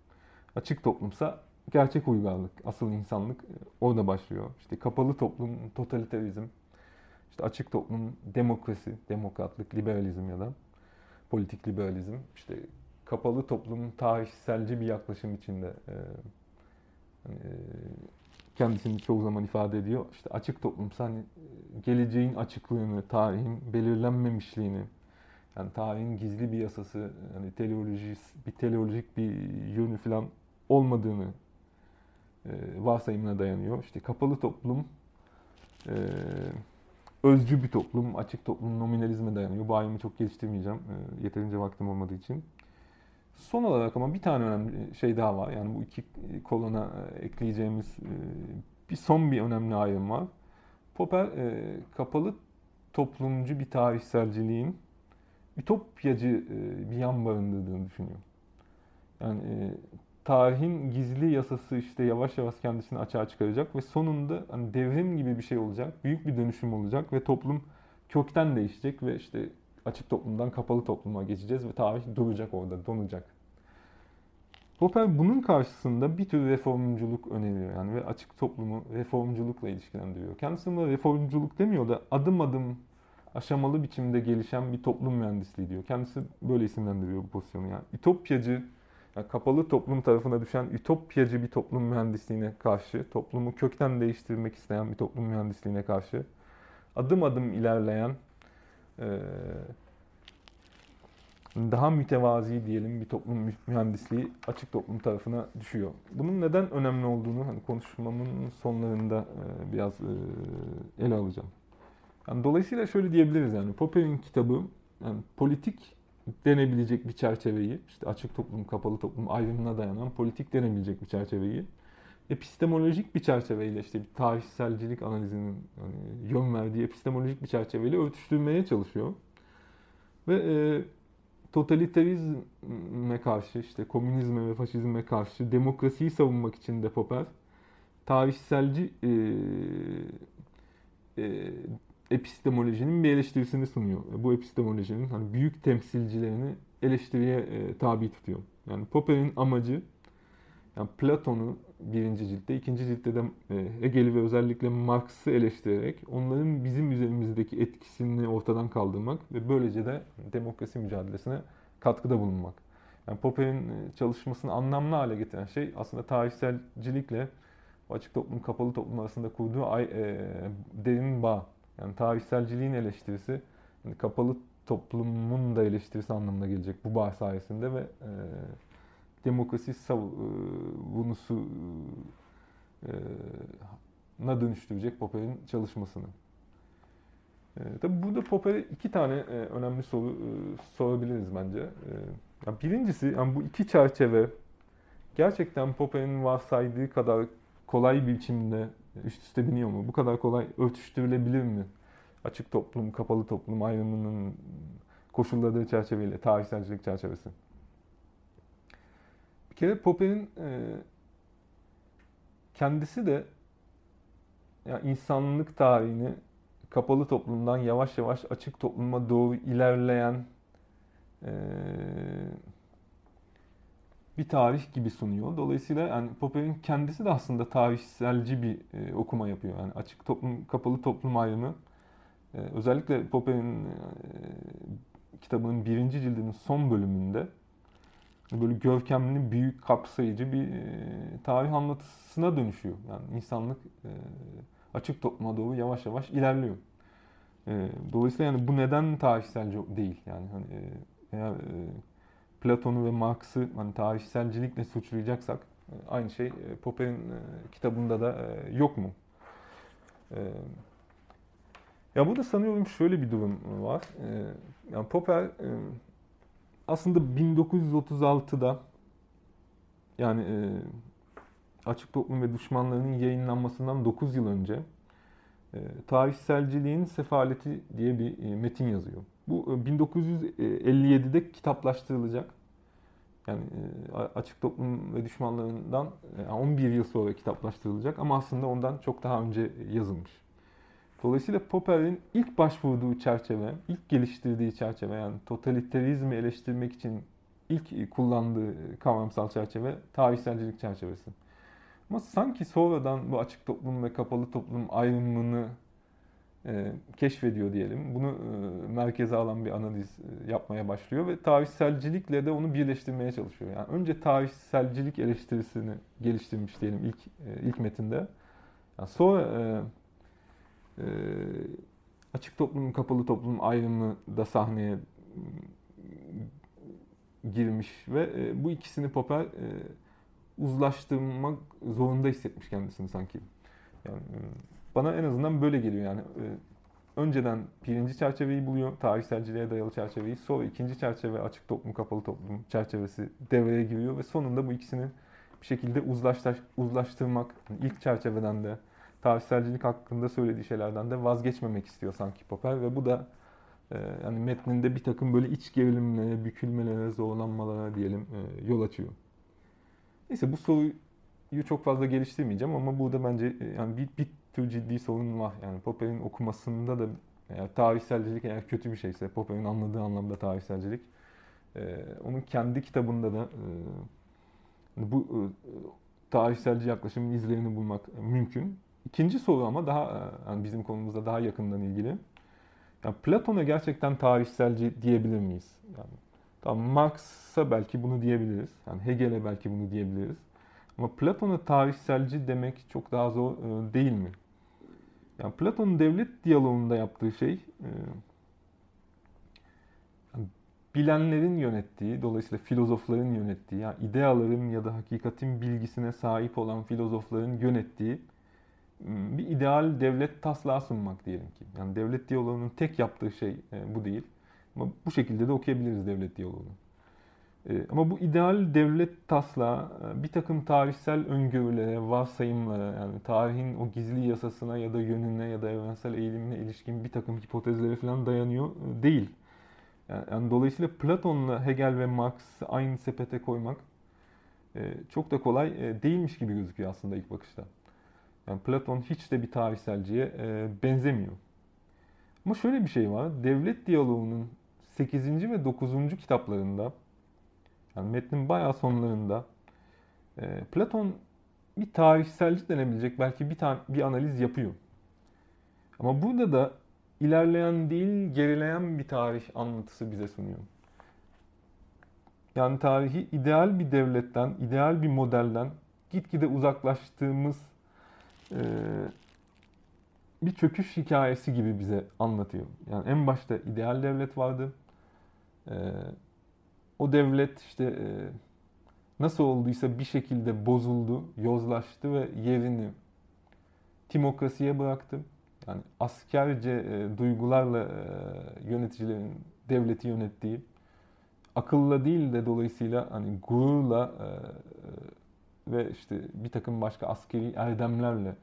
Açık toplumsa gerçek uygarlık, asıl insanlık e, orada başlıyor. İşte kapalı toplum, totalitarizm, işte açık toplum, demokrasi, demokratlık, liberalizm ya da politik liberalizm, işte kapalı toplum tarihselci bir yaklaşım içinde e, hani, e, kendisini çoğu zaman ifade ediyor. İşte açık toplumsa hani geleceğin açıklığını, tarihin belirlenmemişliğini, yani tarihin gizli bir yasası, hani teleoloji, bir teleolojik bir yönü falan olmadığını e, varsayımına dayanıyor. İşte kapalı toplum e, özcü bir toplum, açık toplum nominalizme dayanıyor. Bu ayrımı çok geliştirmeyeceğim. E, yeterince vaktim olmadığı için. Son olarak ama bir tane önemli şey daha var. Yani bu iki kolona e, ekleyeceğimiz e, bir son bir önemli ayrım var. Popper e, kapalı toplumcu bir tarihselciliğin ütopyacı bir yan barındırdığını düşünüyor. Yani tarihin gizli yasası işte yavaş yavaş kendisini açığa çıkaracak ve sonunda hani devrim gibi bir şey olacak. Büyük bir dönüşüm olacak ve toplum kökten değişecek ve işte açık toplumdan kapalı topluma geçeceğiz ve tarih duracak orada, donacak. Popper bunun karşısında bir tür reformculuk öneriyor yani ve açık toplumu reformculukla ilişkilendiriyor. Kendisi buna reformculuk demiyor da adım adım aşamalı biçimde gelişen bir toplum mühendisliği diyor. Kendisi böyle isimlendiriyor bu pozisyonu yani. Ütopyacı yani kapalı toplum tarafına düşen ütopyacı bir toplum mühendisliğine karşı, toplumu kökten değiştirmek isteyen bir toplum mühendisliğine karşı adım adım ilerleyen daha mütevazi diyelim bir toplum mühendisliği açık toplum tarafına düşüyor. Bunun neden önemli olduğunu hani konuşmamın sonlarında biraz ele alacağım. Yani dolayısıyla şöyle diyebiliriz yani Popper'in kitabı yani politik denebilecek bir çerçeveyi, işte açık toplum, kapalı toplum ayrımına dayanan politik denebilecek bir çerçeveyi epistemolojik bir çerçeveyle işte bir tarihselcilik analizinin hani yön verdiği epistemolojik bir çerçeveyle örtüştürmeye çalışıyor. Ve e, totalitarizme karşı, işte komünizme ve faşizme karşı demokrasiyi savunmak için de Popper tarihselci e, e, epistemolojinin bir eleştirisini sunuyor. Bu epistemolojinin hani büyük temsilcilerini eleştiriye e, tabi tutuyor. Yani Popper'in amacı yani Platon'u birinci ciltte, ikinci ciltte de e, Hegel'i ve özellikle Marx'ı eleştirerek onların bizim üzerimizdeki etkisini ortadan kaldırmak ve böylece de demokrasi mücadelesine katkıda bulunmak. Yani Popper'in e, çalışmasını anlamlı hale getiren şey aslında tarihselcilikle açık toplum, kapalı toplum arasında kurduğu ay, e, derin bağ. Yani tarihselciliğin eleştirisi, yani kapalı toplumun da eleştirisi anlamına gelecek bu bağ sayesinde ve e, demokrasi savunusu e, na dönüştürecek Popper'in çalışmasını. E, tabi burada Popper'e iki tane e, önemli soru e, sorabiliriz bence. E, yani birincisi yani bu iki çerçeve gerçekten Popper'in varsaydığı kadar kolay bir biçimde üst üste biniyor mu? Bu kadar kolay örtüştürülebilir mi? Açık toplum, kapalı toplum ayrımının koşulladığı çerçeveyle, tarihselcilik çerçevesi kere Popper'in e, kendisi de yani insanlık tarihini kapalı toplumdan yavaş yavaş açık topluma doğru ilerleyen e, bir tarih gibi sunuyor. Dolayısıyla yani Popper'in kendisi de aslında tarihselci bir e, okuma yapıyor. Yani açık toplum, kapalı toplum ayrımı e, özellikle Popper'in e, kitabının birinci cildinin son bölümünde böyle görkemli, büyük, kapsayıcı bir e, tarih anlatısına dönüşüyor. Yani insanlık e, açık topluma doğru yavaş yavaş ilerliyor. E, dolayısıyla yani bu neden tarihselci değil? Yani hani eğer Platon'u ve Marx'ı hani tarihselcilikle suçlayacaksak aynı şey Popper'in kitabında da yok mu? Ya burada sanıyorum şöyle bir durum var. Yani Popper aslında 1936'da yani e, Açık Toplum ve Düşmanlarının yayınlanmasından 9 yıl önce e, Tarihselciliğin Sefaleti diye bir e, metin yazıyor. Bu e, 1957'de kitaplaştırılacak. Yani e, Açık Toplum ve Düşmanlarından e, 11 yıl sonra kitaplaştırılacak ama aslında ondan çok daha önce yazılmış. Dolayısıyla Popper'in ilk başvurduğu çerçeve, ilk geliştirdiği çerçeve yani totalitarizmi eleştirmek için ilk kullandığı kavramsal çerçeve tarihselcilik çerçevesi. Ama sanki sonradan bu açık toplum ve kapalı toplum ayrımını e, keşfediyor diyelim. Bunu e, merkeze alan bir analiz e, yapmaya başlıyor ve tarihselcilikle de onu birleştirmeye çalışıyor. Yani önce tarihselcilik eleştirisini geliştirmiş diyelim ilk e, ilk metinde. Yani sonra e, e, açık toplum, kapalı toplum ayrımı da sahneye girmiş ve e, bu ikisini Popper e, uzlaştırmak zorunda hissetmiş kendisini sanki. Yani e, bana en azından böyle geliyor yani. E, önceden birinci çerçeveyi buluyor, tarihselciliğe dayalı çerçeveyi. Sonra ikinci çerçeve açık toplum, kapalı toplum çerçevesi devreye giriyor ve sonunda bu ikisini bir şekilde uzlaştırmak, ilk çerçeveden de tarihselcilik hakkında söylediği şeylerden de vazgeçmemek istiyor sanki Popper ve bu da e, yani metninde bir takım böyle iç gerilimlere, bükülmelere, zorlanmalara diyelim e, yol açıyor. Neyse bu soruyu çok fazla geliştirmeyeceğim ama burada bence e, yani bir, bir tür ciddi sorun var. Yani Popper'in okumasında da eğer tarihselcilik eğer kötü bir şeyse, Popper'in anladığı anlamda tarihselcilik, e, onun kendi kitabında da e, bu e, tarihselci yaklaşımın izlerini bulmak mümkün. İkinci soru ama daha yani bizim konumuzda daha yakından ilgili. Yani Platon'a gerçekten tarihselci diyebilir miyiz? Yani tamam Marx'a belki bunu diyebiliriz. Yani Hegel'e belki bunu diyebiliriz. Ama Platon'a tarihselci demek çok daha zor değil mi? Yani Platon'un devlet diyaloğunda yaptığı şey e, bilenlerin yönettiği, dolayısıyla filozofların yönettiği, yani ideaların ya da hakikatin bilgisine sahip olan filozofların yönettiği bir ideal devlet taslağı sunmak diyelim ki. Yani devlet diyaloğunun tek yaptığı şey e, bu değil. Ama bu şekilde de okuyabiliriz devlet diyaloğunu. E, ama bu ideal devlet taslağı e, bir takım tarihsel öngörülere, varsayımlara yani tarihin o gizli yasasına ya da yönüne ya da evrensel eğilimine ilişkin bir takım hipotezlere falan dayanıyor e, değil. Yani, dolayısıyla Platon'la Hegel ve Marx'ı aynı sepete koymak çok da kolay değilmiş gibi gözüküyor aslında ilk bakışta. Yani Platon hiç de bir tarihselciye benzemiyor. Ama şöyle bir şey var. Devlet diyaloğunun 8. ve 9. kitaplarında yani metnin bayağı sonlarında e, Platon bir tarihselci denebilecek belki bir tane bir analiz yapıyor. Ama burada da ilerleyen değil gerileyen bir tarih anlatısı bize sunuyor. Yani tarihi ideal bir devletten, ideal bir modelden gitgide uzaklaştığımız e, bir çöküş hikayesi gibi bize anlatıyor. Yani en başta ideal devlet vardı. E, o devlet işte e, nasıl olduysa bir şekilde bozuldu, yozlaştı ve yerini timokrasiye bıraktı. Yani askerce e, duygularla e, yöneticilerin devleti yönettiği, akılla değil de dolayısıyla hani gururla ve işte bir takım başka askeri erdemlerle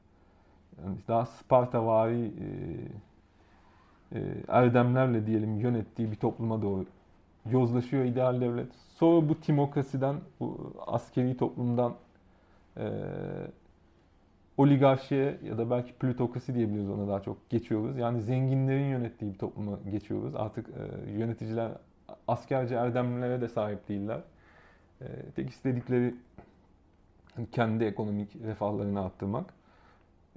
yani daha Spartavari e, e, erdemlerle diyelim yönettiği bir topluma doğru yozlaşıyor ideal devlet. Sonra bu timokrasiden, bu askeri toplumdan e, oligarşiye ya da belki plutokrasi diyebiliriz ona daha çok geçiyoruz. Yani zenginlerin yönettiği bir topluma geçiyoruz. Artık e, yöneticiler askerce erdemlere de sahip değiller. E, tek istedikleri kendi ekonomik refahlarını arttırmak.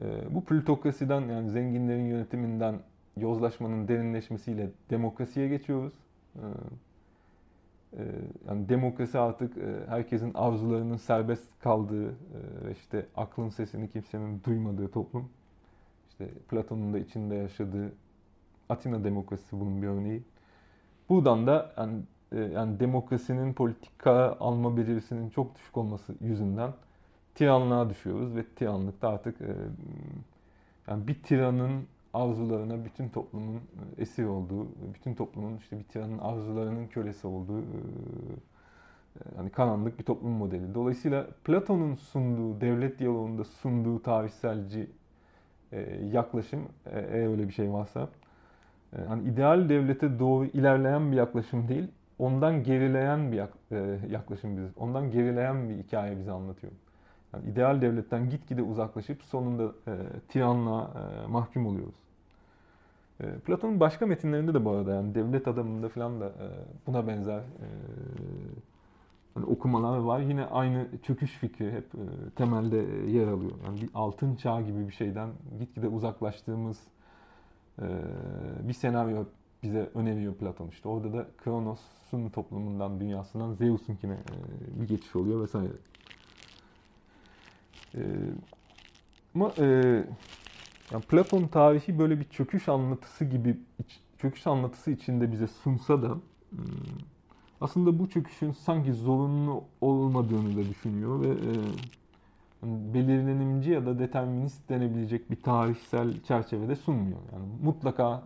E, bu plutokrasiden yani zenginlerin yönetiminden yozlaşmanın derinleşmesiyle demokrasiye geçiyoruz. E, yani demokrasi artık e, herkesin arzularının serbest kaldığı e, ve işte aklın sesini kimsenin duymadığı toplum. İşte Platon'un da içinde yaşadığı Atina demokrasisi bunun bir örneği. Buradan da yani, e, yani demokrasinin politika alma becerisinin çok düşük olması yüzünden tiranlığa düşüyoruz ve tiranlıkta artık yani bir tiranın arzularına bütün toplumun e, esir olduğu, bütün toplumun işte bir tiranın arzularının kölesi olduğu e, e, hani karanlık bir toplum modeli. Dolayısıyla Platon'un sunduğu, devlet diyaloğunda sunduğu tarihselci yaklaşım, eğer öyle bir şey varsa, hani ideal devlete doğru ilerleyen bir yaklaşım değil, ondan gerileyen bir yaklaşım bize, ondan gerileyen bir hikaye bize anlatıyor. Yani ideal devletten gitgide uzaklaşıp sonunda e, tiranlığa e, mahkum oluyoruz. E, Platon'un başka metinlerinde de bu arada yani devlet adamında falan da e, buna benzer e, hani okumalar var. Yine aynı çöküş fikri hep e, temelde yer alıyor. Yani bir altın çağ gibi bir şeyden gitgide uzaklaştığımız e, bir senaryo bize öneriyor Platon. İşte orada da Kronos'un toplumundan, dünyasından Zeus'unkine e, bir geçiş oluyor vesaire. E, ama e, yani Platon tarihi böyle bir çöküş anlatısı gibi çöküş anlatısı içinde bize sunsa da hmm, aslında bu çöküşün sanki zorunlu olmadığını da düşünüyor ve e, belirlenimci ya da determinist denebilecek bir tarihsel çerçevede sunmuyor. Yani mutlaka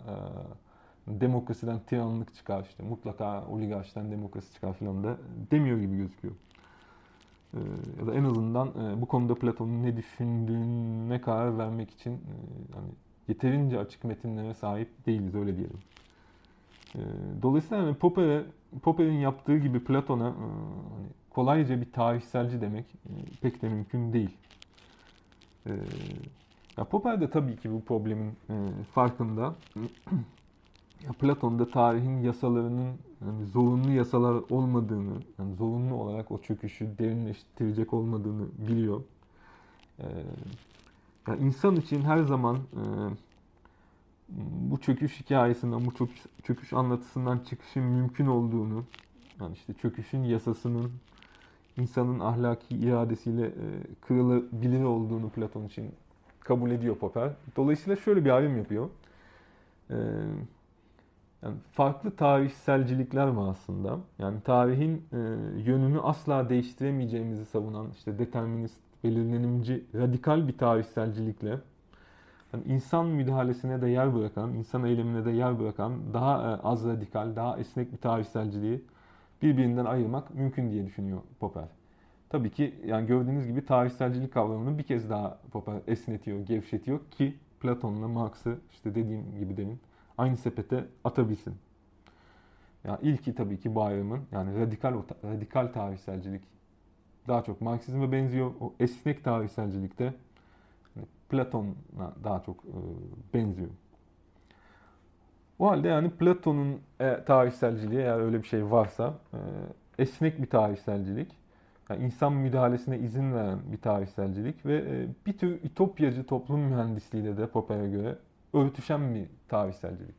e, demokrasiden tiranlık çıkar işte mutlaka oligarşiden demokrasi çıkar falan da demiyor gibi gözüküyor. Ee, ya da en azından e, bu konuda Platon'un ne düşündüğüne karar vermek için e, yeterince açık metinlere sahip değiliz öyle diyelim. Ee, dolayısıyla yani Popper'e Popper'in yaptığı gibi Platon'a e, hani kolayca bir tarihselci demek pek de mümkün değil. Ee, ya Popper de tabii ki bu problemin farkında. Platon'da tarihin yasalarının yani zorunlu yasalar olmadığını, yani zorunlu olarak o çöküşü derinleştirecek olmadığını biliyor. Ee, yani insan için her zaman e, bu çöküş hikayesinden, bu çöküş, çöküş anlatısından çıkışın mümkün olduğunu, yani işte çöküşün yasasının insanın ahlaki iradesiyle e, kırılabilir olduğunu Platon için kabul ediyor Popper. Dolayısıyla şöyle bir ayrım yapıyor. Ee, yani farklı tarihselcilikler var aslında. Yani tarihin e, yönünü asla değiştiremeyeceğimizi savunan işte determinist, belirlenimci, radikal bir tarihselcilikle yani insan müdahalesine de yer bırakan, insan eylemine de yer bırakan daha e, az radikal, daha esnek bir tarihselciliği birbirinden ayırmak mümkün diye düşünüyor Popper. Tabii ki yani gördüğünüz gibi tarihselcilik kavramını bir kez daha Popper esnetiyor, gevşetiyor ki Platon'la Marx'ı işte dediğim gibi demin aynı sepete atabilsin. Yani ilki tabii ki bu ayrımın yani radikal radikal tarihselcilik daha çok Marksizme benziyor. O esnek tarihselcilikte hani Platon'a daha çok e, benziyor. O halde yani Platon'un e, tarihselciliği eğer öyle bir şey varsa e, esnek bir tarihselcilik, yani insan müdahalesine izin veren bir tarihselcilik ve e, bir tür ütopyacı toplum mühendisliğiyle de Popper'e göre örtüşen bir tarihselcilik.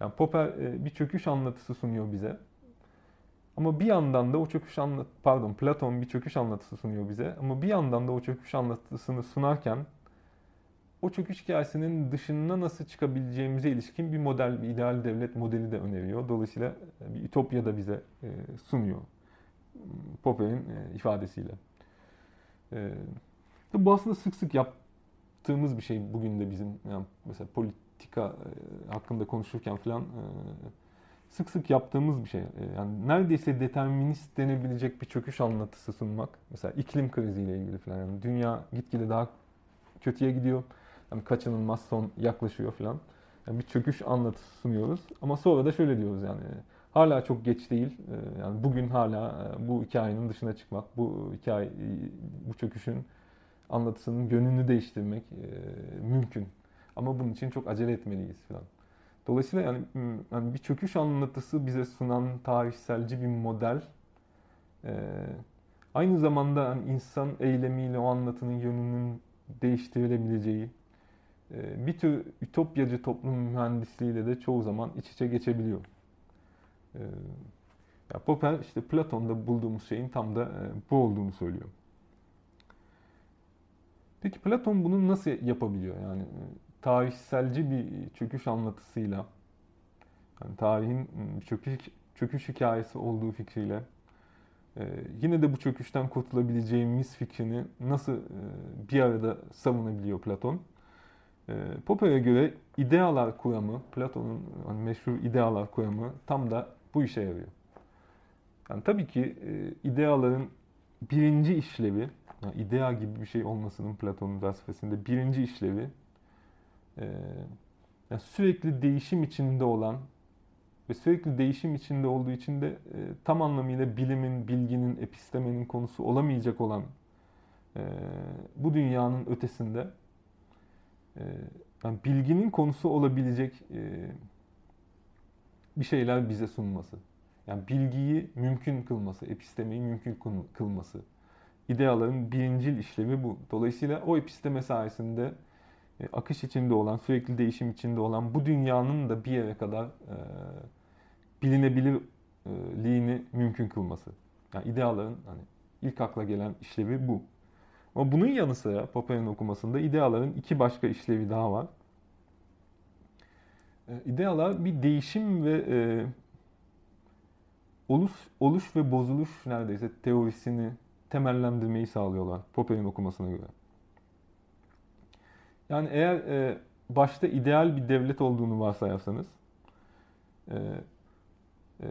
Yani Popper e, bir çöküş anlatısı sunuyor bize. Ama bir yandan da o çöküş anlat pardon Platon bir çöküş anlatısı sunuyor bize. Ama bir yandan da o çöküş anlatısını sunarken o çöküş hikayesinin dışına nasıl çıkabileceğimize ilişkin bir model, bir ideal devlet modeli de öneriyor. Dolayısıyla e, bir ütopya da bize e, sunuyor. Popper'in ifadesiyle. Bu aslında sık sık yaptığımız bir şey bugün de bizim yani mesela politika hakkında konuşurken falan sık sık yaptığımız bir şey. Yani neredeyse determinist denebilecek bir çöküş anlatısı sunmak. Mesela iklim kriziyle ilgili falan. Yani dünya gitgide daha kötüye gidiyor yani kaçınılmaz son yaklaşıyor falan. Yani bir çöküş anlatısı sunuyoruz. Ama sonra da şöyle diyoruz yani hala çok geç değil. Yani bugün hala e, bu hikayenin dışına çıkmak, bu hikaye, bu çöküşün anlatısının yönünü değiştirmek e, mümkün. Ama bunun için çok acele etmeliyiz falan. Dolayısıyla yani, yani bir çöküş anlatısı bize sunan tarihselci bir model e, aynı zamanda yani insan eylemiyle o anlatının yönünün değiştirilebileceği, ee, bir tür ütopyacı toplum mühendisliğiyle de çoğu zaman iç içe geçebiliyor. Ee, ya Popper işte Platon'da bulduğumuz şeyin tam da e, bu olduğunu söylüyor. Peki Platon bunu nasıl yapabiliyor? Yani e, tarihselci bir çöküş anlatısıyla, yani tarihin çöküş, çöküş hikayesi olduğu fikriyle, e, yine de bu çöküşten kurtulabileceğimiz fikrini nasıl bir arada savunabiliyor Platon? E, Popper'e göre idealar kuramı, Platon'un hani meşhur idealar kuramı tam da bu işe yarıyor. Yani tabii ki e, ideaların birinci işlevi, yani idea gibi bir şey olmasının Platon'un felsefesinde birinci işlevi e, yani sürekli değişim içinde olan ve sürekli değişim içinde olduğu için de e, tam anlamıyla bilimin, bilginin, epistemenin konusu olamayacak olan e, bu dünyanın ötesinde ee, yani bilginin konusu olabilecek e, bir şeyler bize sunması. Yani bilgiyi mümkün kılması, epistemeyi mümkün kılması. İdeaların birincil işlevi bu. Dolayısıyla o episteme sayesinde e, akış içinde olan, sürekli değişim içinde olan bu dünyanın da bir yere kadar e, bilinebilirliğini mümkün kılması. Yani ideaların hani ilk akla gelen işlevi bu. Ama bunun yanı sıra Popper'in okumasında ideaların iki başka işlevi daha var. E, idealar bir değişim ve e, oluş, oluş ve bozuluş neredeyse teorisini temellendirmeyi sağlıyorlar Popper'in okumasına göre. Yani eğer e, başta ideal bir devlet olduğunu varsayarsanız e, e,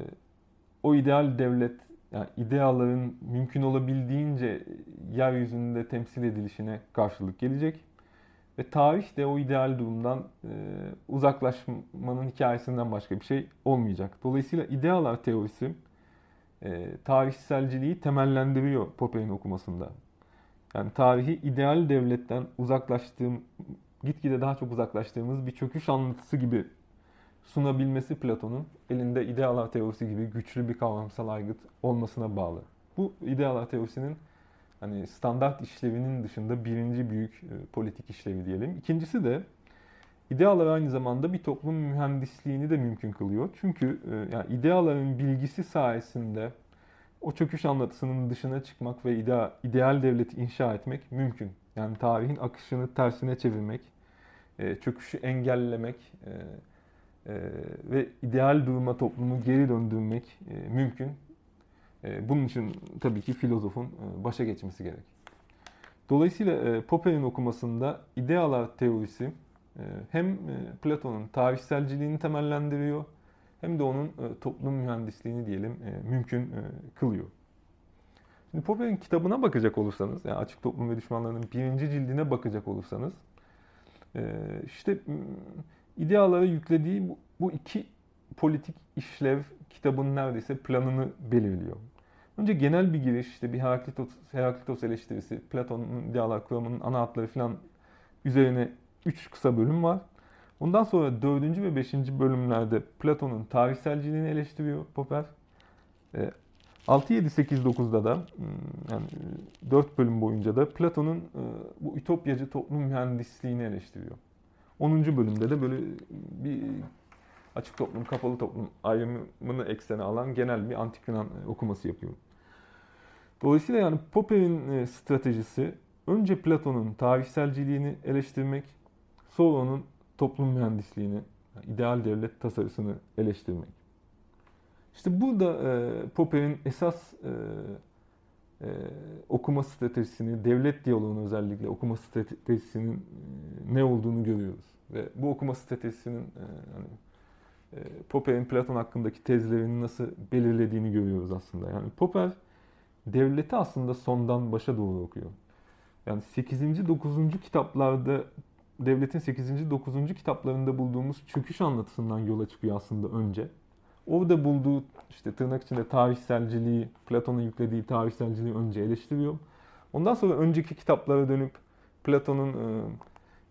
o ideal devlet yani ideaların mümkün olabildiğince yeryüzünde temsil edilişine karşılık gelecek. Ve tarih de o ideal durumdan e, uzaklaşmanın hikayesinden başka bir şey olmayacak. Dolayısıyla idealar teorisi e, tarihselciliği temellendiriyor Popper'in okumasında. Yani tarihi ideal devletten uzaklaştığım, gitgide daha çok uzaklaştığımız bir çöküş anlatısı gibi sunabilmesi Platon'un elinde idealar teorisi gibi güçlü bir kavramsal aygıt olmasına bağlı. Bu idealar teorisinin hani standart işlevinin dışında birinci büyük e, politik işlevi diyelim. İkincisi de idealar aynı zamanda bir toplum mühendisliğini de mümkün kılıyor. Çünkü e, yani ideaların bilgisi sayesinde o çöküş anlatısının dışına çıkmak ve ideal, ideal devleti inşa etmek mümkün. Yani tarihin akışını tersine çevirmek, e, çöküşü engellemek, e, ve ideal duruma toplumu geri döndürmek mümkün. Bunun için tabii ki filozofun başa geçmesi gerek. Dolayısıyla Popper'in okumasında idealar teorisi hem Platon'un tarihselciliğini temellendiriyor hem de onun toplum mühendisliğini diyelim mümkün kılıyor. Şimdi Popper'in kitabına bakacak olursanız, yani Açık Toplum ve Düşmanlarının birinci cildine bakacak olursanız, işte idealara yüklediği bu iki politik işlev kitabın neredeyse planını belirliyor. Önce genel bir giriş, işte bir Heraklitos, Heraklitos eleştirisi, Platon'un idealar kuramının ana hatları falan üzerine 3 kısa bölüm var. Ondan sonra 4. ve 5. bölümlerde Platon'un tarihselciliğini eleştiriyor Popper. 6, 7, 8, 9'da da yani 4 bölüm boyunca da Platon'un e, bu ütopyacı toplum mühendisliğini eleştiriyor. 10. bölümde de böyle bir açık toplum, kapalı toplum ayrımını eksene alan genel bir antik Yunan e, okuması yapıyor. Dolayısıyla yani Popper'in e, stratejisi önce Platon'un tarihselciliğini eleştirmek, sonra onun toplum mühendisliğini, ideal devlet tasarısını eleştirmek. İşte burada e, Popper'in esas e, e, okuma stratejisini, devlet diyaloğunu özellikle okuma stratejisinin e, ne olduğunu görüyoruz. Ve bu okuma stratejisinin e, hani, e, Popper'in Platon hakkındaki tezlerini nasıl belirlediğini görüyoruz aslında. Yani Popper devleti aslında sondan başa doğru okuyor. Yani 8. 9. kitaplarda devletin 8. 9. kitaplarında bulduğumuz çöküş anlatısından yola çıkıyor aslında önce. Orada bulduğu işte tırnak içinde tarihselciliği, Platon'un yüklediği tarihselciliği önce eleştiriyor. Ondan sonra önceki kitaplara dönüp Platon'un e,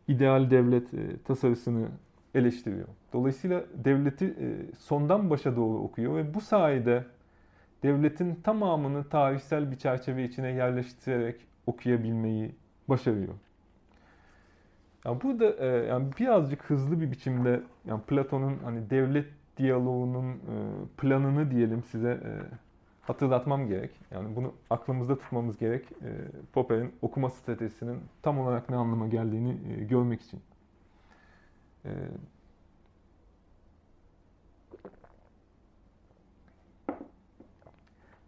ideal devlet e, tasarısını eleştiriyor. Dolayısıyla devleti e, sondan başa doğru okuyor ve bu sayede devletin tamamını tarihsel bir çerçeve içine yerleştirerek okuyabilmeyi başarıyor. Yani burada e, yani birazcık hızlı bir biçimde yani Platon'un hani devlet diyaloğunun e, planını diyelim size e, hatırlatmam gerek. Yani bunu aklımızda tutmamız gerek. E, Popper'in okuma stratejisinin tam olarak ne anlama geldiğini görmek için.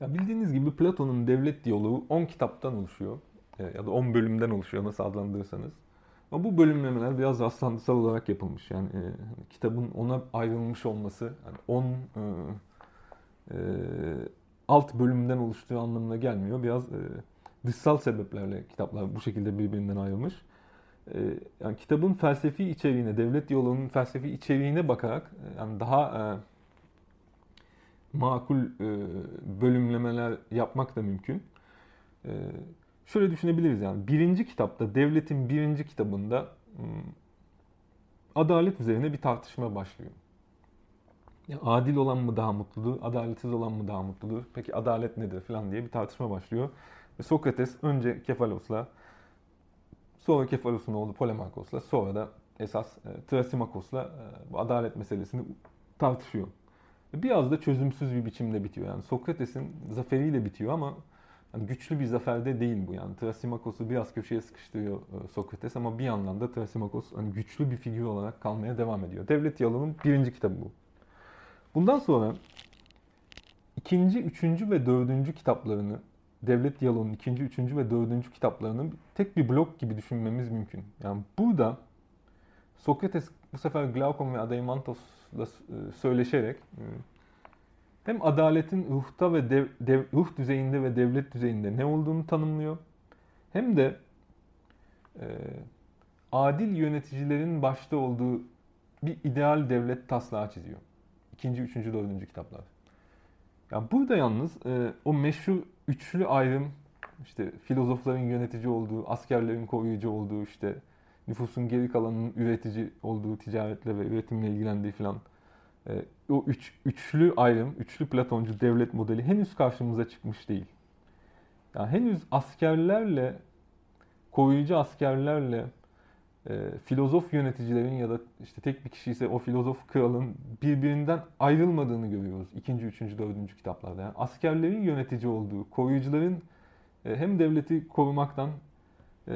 Ya bildiğiniz gibi Platon'un devlet diyaloğu 10 kitaptan oluşuyor. Ya da 10 bölümden oluşuyor nasıl adlandırırsanız. Ama bu bölümlemeler biraz rastlantısal olarak yapılmış. Yani e, kitabın ona ayrılmış olması, yani 10 e, e, alt bölümden oluştuğu anlamına gelmiyor. Biraz e, dışsal sebeplerle kitaplar bu şekilde birbirinden ayrılmış. E, yani kitabın felsefi içeriğine, devlet yolunun felsefi içeriğine bakarak e, yani daha e, makul e, bölümlemeler yapmak da mümkün. E, şöyle düşünebiliriz yani. Birinci kitapta, devletin birinci kitabında hmm, adalet üzerine bir tartışma başlıyor. Yani adil olan mı daha mutludur, adaletsiz olan mı daha mutludur? Peki adalet nedir falan diye bir tartışma başlıyor. Ve Sokrates önce Kefalos'la, sonra Kefalos'un oğlu Polemarkos'la, sonra da esas e, Trasimakos'la e, bu adalet meselesini tartışıyor. Biraz da çözümsüz bir biçimde bitiyor. Yani Sokrates'in zaferiyle bitiyor ama Hani güçlü bir zaferde değil bu yani. Trasimakos'u biraz köşeye sıkıştırıyor e, Sokrates ama bir yandan da Trasimakos hani güçlü bir figür olarak kalmaya devam ediyor. Devlet Diyaloğu'nun birinci kitabı bu. Bundan sonra ikinci, üçüncü ve dördüncü kitaplarını Devlet Diyaloğu'nun ikinci, üçüncü ve dördüncü kitaplarını tek bir blok gibi düşünmemiz mümkün. Yani burada Sokrates bu sefer Glaukon ve Adeimantus'la e, söyleşerek e, hem adaletin ruhta ve dev, dev, ruh düzeyinde ve devlet düzeyinde ne olduğunu tanımlıyor. Hem de e, adil yöneticilerin başta olduğu bir ideal devlet taslağı çiziyor. İkinci, üçüncü, dördüncü kitaplar. Ya burada yalnız e, o meşhur üçlü ayrım, işte filozofların yönetici olduğu, askerlerin koruyucu olduğu, işte nüfusun geri kalanının üretici olduğu, ticaretle ve üretimle ilgilendiği falan ee, o üç, üçlü ayrım, üçlü Platoncu devlet modeli henüz karşımıza çıkmış değil. Yani henüz askerlerle, koruyucu askerlerle e, filozof yöneticilerin ya da işte tek bir kişi ise o filozof kralın birbirinden ayrılmadığını görüyoruz ikinci, üçüncü, dördüncü kitaplarda. Yani askerlerin yönetici olduğu, koruyucuların e, hem devleti korumaktan e,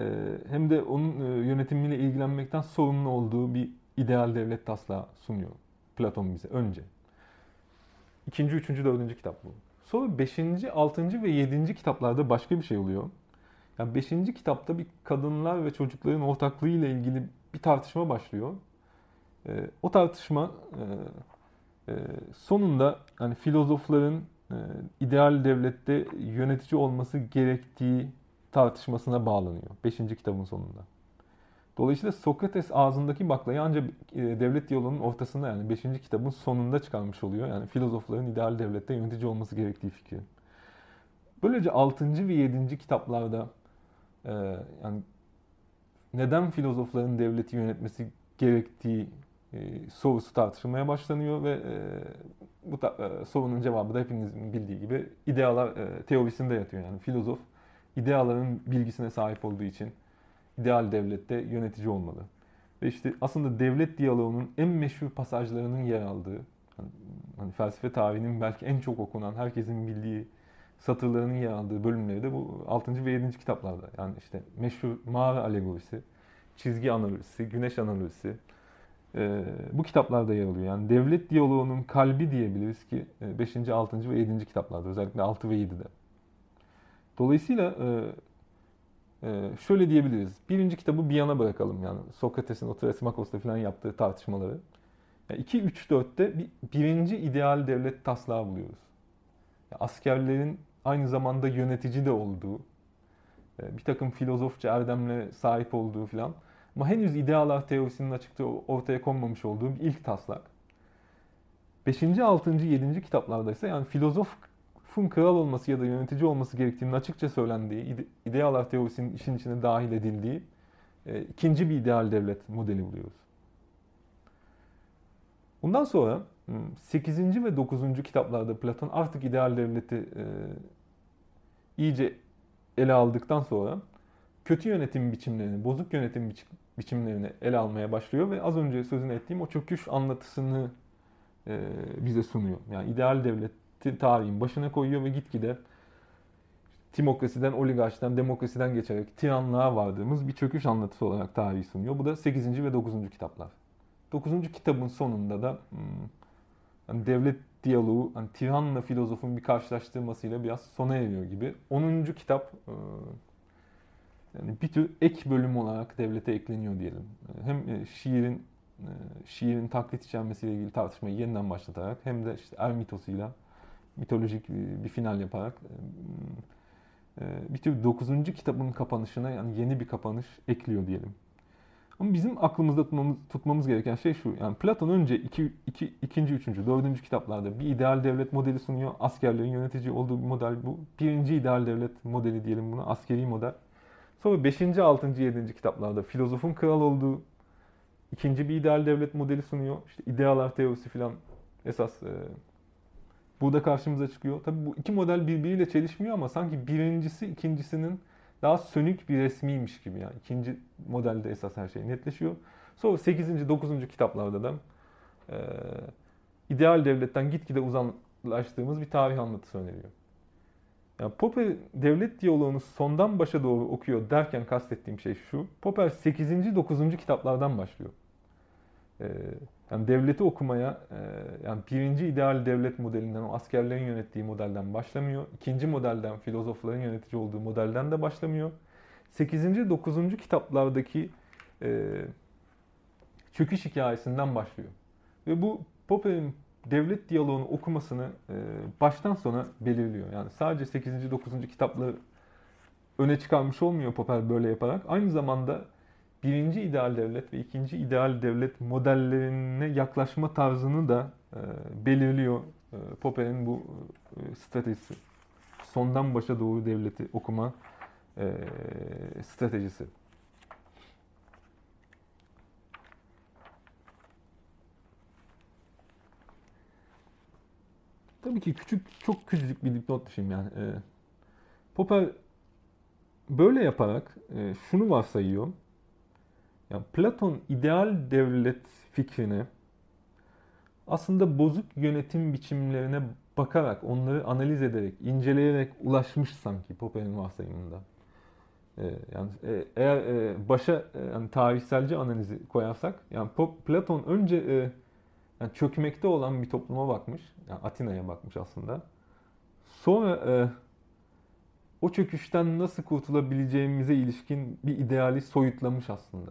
hem de onun e, yönetimiyle ilgilenmekten sorumlu olduğu bir ideal devlet taslağı sunuyor. Platon bize önce. İkinci, üçüncü, dördüncü kitap bu. Sonra beşinci, altıncı ve yedinci kitaplarda başka bir şey oluyor. Yani beşinci kitapta bir kadınlar ve çocukların ortaklığı ile ilgili bir tartışma başlıyor. O tartışma sonunda hani filozofların ideal devlette yönetici olması gerektiği tartışmasına bağlanıyor. Beşinci kitabın sonunda. Dolayısıyla Sokrates ağzındaki baklayı ancak devlet diyaloğunun ortasında yani 5. kitabın sonunda çıkarmış oluyor. Yani filozofların ideal devlette yönetici olması gerektiği fikri. Böylece 6. ve 7. kitaplarda e, yani neden filozofların devleti yönetmesi gerektiği e, sorusu tartışılmaya başlanıyor ve e, bu ta, e, sorunun cevabı da hepinizin bildiği gibi idealar e, teorisinde yatıyor. Yani filozof ideaların bilgisine sahip olduğu için ideal devlette yönetici olmalı. Ve işte aslında devlet diyaloğunun en meşhur pasajlarının yer aldığı, hani, hani felsefe tarihinin belki en çok okunan, herkesin bildiği satırlarının yer aldığı bölümleri de bu 6. ve 7. kitaplarda. Yani işte meşhur mağara alegorisi, çizgi analojisi, güneş analojisi e, bu kitaplarda yer alıyor. Yani devlet diyaloğunun kalbi diyebiliriz ki 5. E, 6. ve 7. kitaplarda özellikle 6 ve 7'de. Dolayısıyla şöyle diyebiliriz. Birinci kitabı bir yana bırakalım yani Sokrates'in o Trasimakos'ta falan yaptığı tartışmaları. 2, 3, 4'te bir, birinci ideal devlet taslağı buluyoruz. Yani askerlerin aynı zamanda yönetici de olduğu, e, bir takım filozofça erdemle sahip olduğu falan. Ama henüz idealar teorisinin açıkça ortaya konmamış olduğu bir ilk taslak. 5. 6. 7. kitaplarda ise yani filozofun kral olması ya da yönetici olması gerektiğinin açıkça söylendiği, idealar teorisinin işin içine dahil edildiği e, ikinci bir ideal devlet modeli buluyoruz. Bundan sonra 8. ve 9. kitaplarda Platon artık ideal devleti e, iyice ele aldıktan sonra kötü yönetim biçimlerini, bozuk yönetim biçim, biçimlerini ele almaya başlıyor ve az önce sözünü ettiğim o çöküş anlatısını e, bize sunuyor. Yani ideal devleti tarihin başına koyuyor ve gitgide timokrasiden, oligarşiden, demokrasiden geçerek tiranlığa vardığımız bir çöküş anlatısı olarak tarihi sunuyor. Bu da 8. ve 9. kitaplar. 9. kitabın sonunda da hmm, yani devlet diyaloğu hani tiranla filozofun bir karşılaştırmasıyla biraz sona eriyor gibi. 10. kitap e, yani bir tür ek bölüm olarak devlete ekleniyor diyelim. Hem e, şiirin e, şiirin taklit içermesiyle ilgili tartışmayı yeniden başlatarak hem de işte er mitosuyla mitolojik bir final yaparak bir tür 9. kitabın kapanışına yani yeni bir kapanış ekliyor diyelim. Ama bizim aklımızda tutmamız, tutmamız gereken şey şu. Yani Platon önce iki, iki, ikinci, üçüncü, dördüncü kitaplarda bir ideal devlet modeli sunuyor. Askerlerin yönetici olduğu bir model bu. Birinci ideal devlet modeli diyelim buna. Askeri model. Sonra beşinci, altıncı, yedinci kitaplarda filozofun kral olduğu ikinci bir ideal devlet modeli sunuyor. İşte idealar teorisi falan esas burada karşımıza çıkıyor. Tabii bu iki model birbiriyle çelişmiyor ama sanki birincisi ikincisinin daha sönük bir resmiymiş gibi yani. ikinci modelde esas her şey netleşiyor. Sonra 8. 9. kitaplarda da e, ideal devletten gitgide uzaklaştığımız bir tarih anlatısı öneriyor. Yani Popper devlet diyaloğunu sondan başa doğru okuyor derken kastettiğim şey şu. Popper 8. 9. kitaplardan başlıyor. Ee, yani devleti okumaya e, yani birinci ideal devlet modelinden, o askerlerin yönettiği modelden başlamıyor. İkinci modelden, filozofların yönetici olduğu modelden de başlamıyor. 8. 9. kitaplardaki e, çöküş hikayesinden başlıyor. Ve bu Popper'in devlet diyaloğunu okumasını e, baştan sona belirliyor. Yani sadece 8. 9. kitapları öne çıkarmış olmuyor Popper böyle yaparak. Aynı zamanda birinci ideal devlet ve ikinci ideal devlet modellerine yaklaşma tarzını da e, belirliyor e, Popper'in bu e, stratejisi. Sondan başa doğru devleti okuma stratejisi. Tabii ki küçük, çok küçücük bir dipnot düşeyim yani. Popper böyle yaparak şunu varsayıyor. Yani Platon ideal devlet fikrine aslında bozuk yönetim biçimlerine bakarak, onları analiz ederek, inceleyerek ulaşmış sanki Popper'in varsayımında. Ee, yani e, eğer e, başa e, yani tarihselci analizi koyarsak, yani Pop, Platon önce e, yani çökmekte olan bir topluma bakmış, yani Atina'ya bakmış aslında. Sonra e, o çöküşten nasıl kurtulabileceğimize ilişkin bir ideali soyutlamış aslında.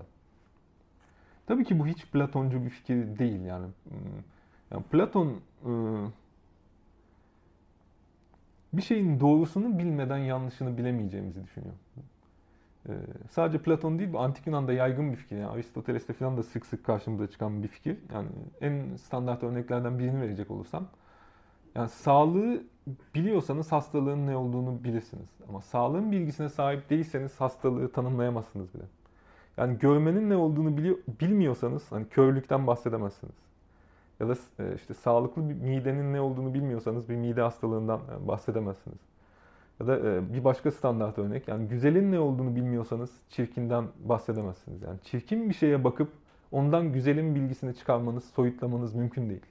Tabii ki bu hiç Platoncu bir fikir değil yani. Hmm, yani Platon e, bir şeyin doğrusunu bilmeden yanlışını bilemeyeceğimizi düşünüyor. Ee, sadece Platon değil, antik Yunan'da yaygın bir fikir. Yani Aristoteles'te falan da sık sık karşımıza çıkan bir fikir. Yani en standart örneklerden birini verecek olursam. Yani sağlığı biliyorsanız hastalığın ne olduğunu bilirsiniz. Ama sağlığın bilgisine sahip değilseniz hastalığı tanımlayamazsınız bile. Yani görmenin ne olduğunu biliyor, bilmiyorsanız hani körlükten bahsedemezsiniz. Ya da e, işte sağlıklı bir midenin ne olduğunu bilmiyorsanız bir mide hastalığından e, bahsedemezsiniz. Ya da e, bir başka standart örnek yani güzelin ne olduğunu bilmiyorsanız çirkinden bahsedemezsiniz. Yani çirkin bir şeye bakıp ondan güzelin bilgisini çıkarmanız, soyutlamanız mümkün değil.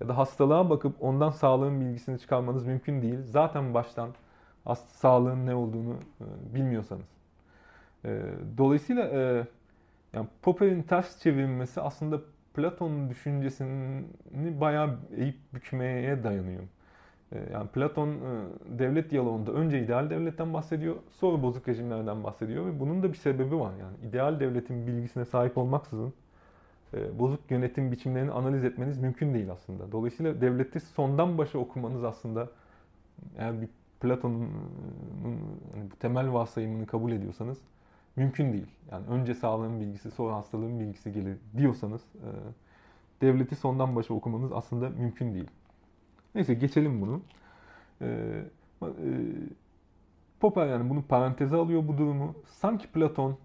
Ya da hastalığa bakıp ondan sağlığın bilgisini çıkarmanız mümkün değil. Zaten baştan sağlığın ne olduğunu bilmiyorsanız. Dolayısıyla yani Popper'in ters çevrilmesi aslında Platon'un düşüncesini bayağı eğip bükmeye dayanıyor. Ee, yani Platon e, devlet diyaloğunda önce ideal devletten bahsediyor, sonra bozuk rejimlerden bahsediyor ve bunun da bir sebebi var. Yani ideal devletin bilgisine sahip olmaksızın e, bozuk yönetim biçimlerini analiz etmeniz mümkün değil aslında. Dolayısıyla devleti sondan başa okumanız aslında eğer bir Platon'un hani bu temel varsayımını kabul ediyorsanız mümkün değil. Yani önce sağlığın bilgisi sonra hastalığın bilgisi gelir diyorsanız e, devleti sondan başa okumanız aslında mümkün değil. Neyse geçelim bunu. E, e, Popper yani bunu paranteze alıyor bu durumu. Sanki Platon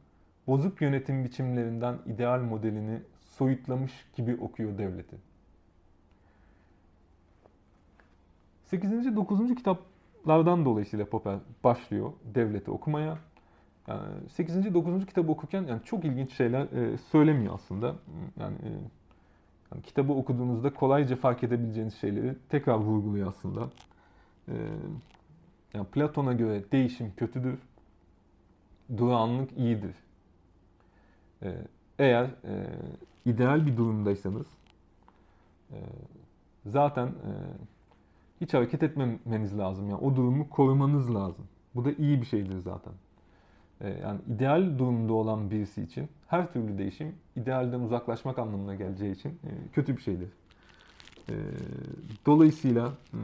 bozuk yönetim biçimlerinden ideal modelini soyutlamış gibi okuyor devleti. 8. 9. kitaplardan dolayısıyla Popper başlıyor devleti okumaya. Yani 8. 9. kitabı okurken yani çok ilginç şeyler e, söylemiyor aslında. Yani, e, yani kitabı okuduğunuzda kolayca fark edebileceğiniz şeyleri tekrar vurguluyor aslında. E, yani Platon'a göre değişim kötüdür, durağanlık iyidir. E, eğer e, ideal bir durumdaysanız e, zaten e, hiç hareket etmemeniz lazım. Yani o durumu korumanız lazım. Bu da iyi bir şeydir zaten. Ee, yani ideal durumda olan birisi için her türlü değişim idealden uzaklaşmak anlamına geleceği için e, kötü bir şeydir. Ee, dolayısıyla hmm,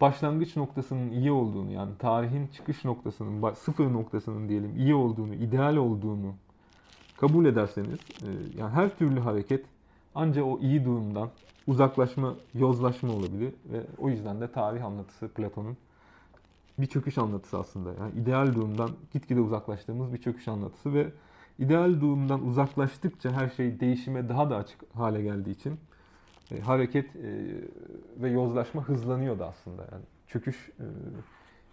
başlangıç noktasının iyi olduğunu yani tarihin çıkış noktasının sıfır noktasının diyelim iyi olduğunu, ideal olduğunu kabul ederseniz e, yani her türlü hareket ancak o iyi durumdan uzaklaşma, yozlaşma olabilir ve o yüzden de tarih anlatısı Platon'un bir çöküş anlatısı aslında. Yani ideal durumdan gitgide uzaklaştığımız bir çöküş anlatısı ve ideal durumdan uzaklaştıkça her şey değişime daha da açık hale geldiği için e, hareket e, ve yozlaşma hızlanıyordu aslında. Yani çöküş e,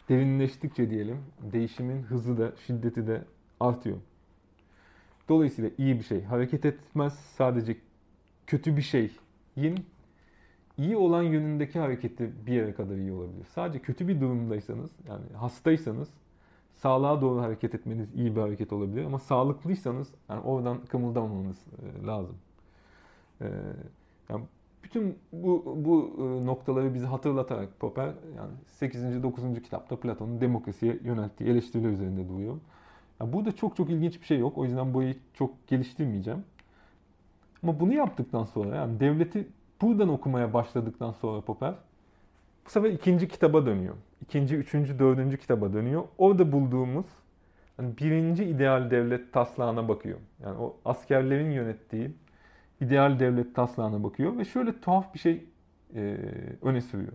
derinleştikçe diyelim değişimin hızı da şiddeti de artıyor. Dolayısıyla iyi bir şey hareket etmez sadece kötü bir şeyin iyi olan yönündeki hareketi bir yere kadar iyi olabilir. Sadece kötü bir durumdaysanız, yani hastaysanız sağlığa doğru hareket etmeniz iyi bir hareket olabilir. Ama sağlıklıysanız yani oradan kımıldamamanız e, lazım. E, yani bütün bu, bu e, noktaları bizi hatırlatarak Popper yani 8. 9. kitapta Platon'un demokrasiye yönelttiği eleştiriler üzerinde duruyor. Yani burada çok çok ilginç bir şey yok. O yüzden burayı çok geliştirmeyeceğim. Ama bunu yaptıktan sonra yani devleti buradan okumaya başladıktan sonra Popper bu sefer ikinci kitaba dönüyor. İkinci, üçüncü, dördüncü kitaba dönüyor. Orada bulduğumuz hani birinci ideal devlet taslağına bakıyor. Yani o askerlerin yönettiği ideal devlet taslağına bakıyor ve şöyle tuhaf bir şey e, öne sürüyor.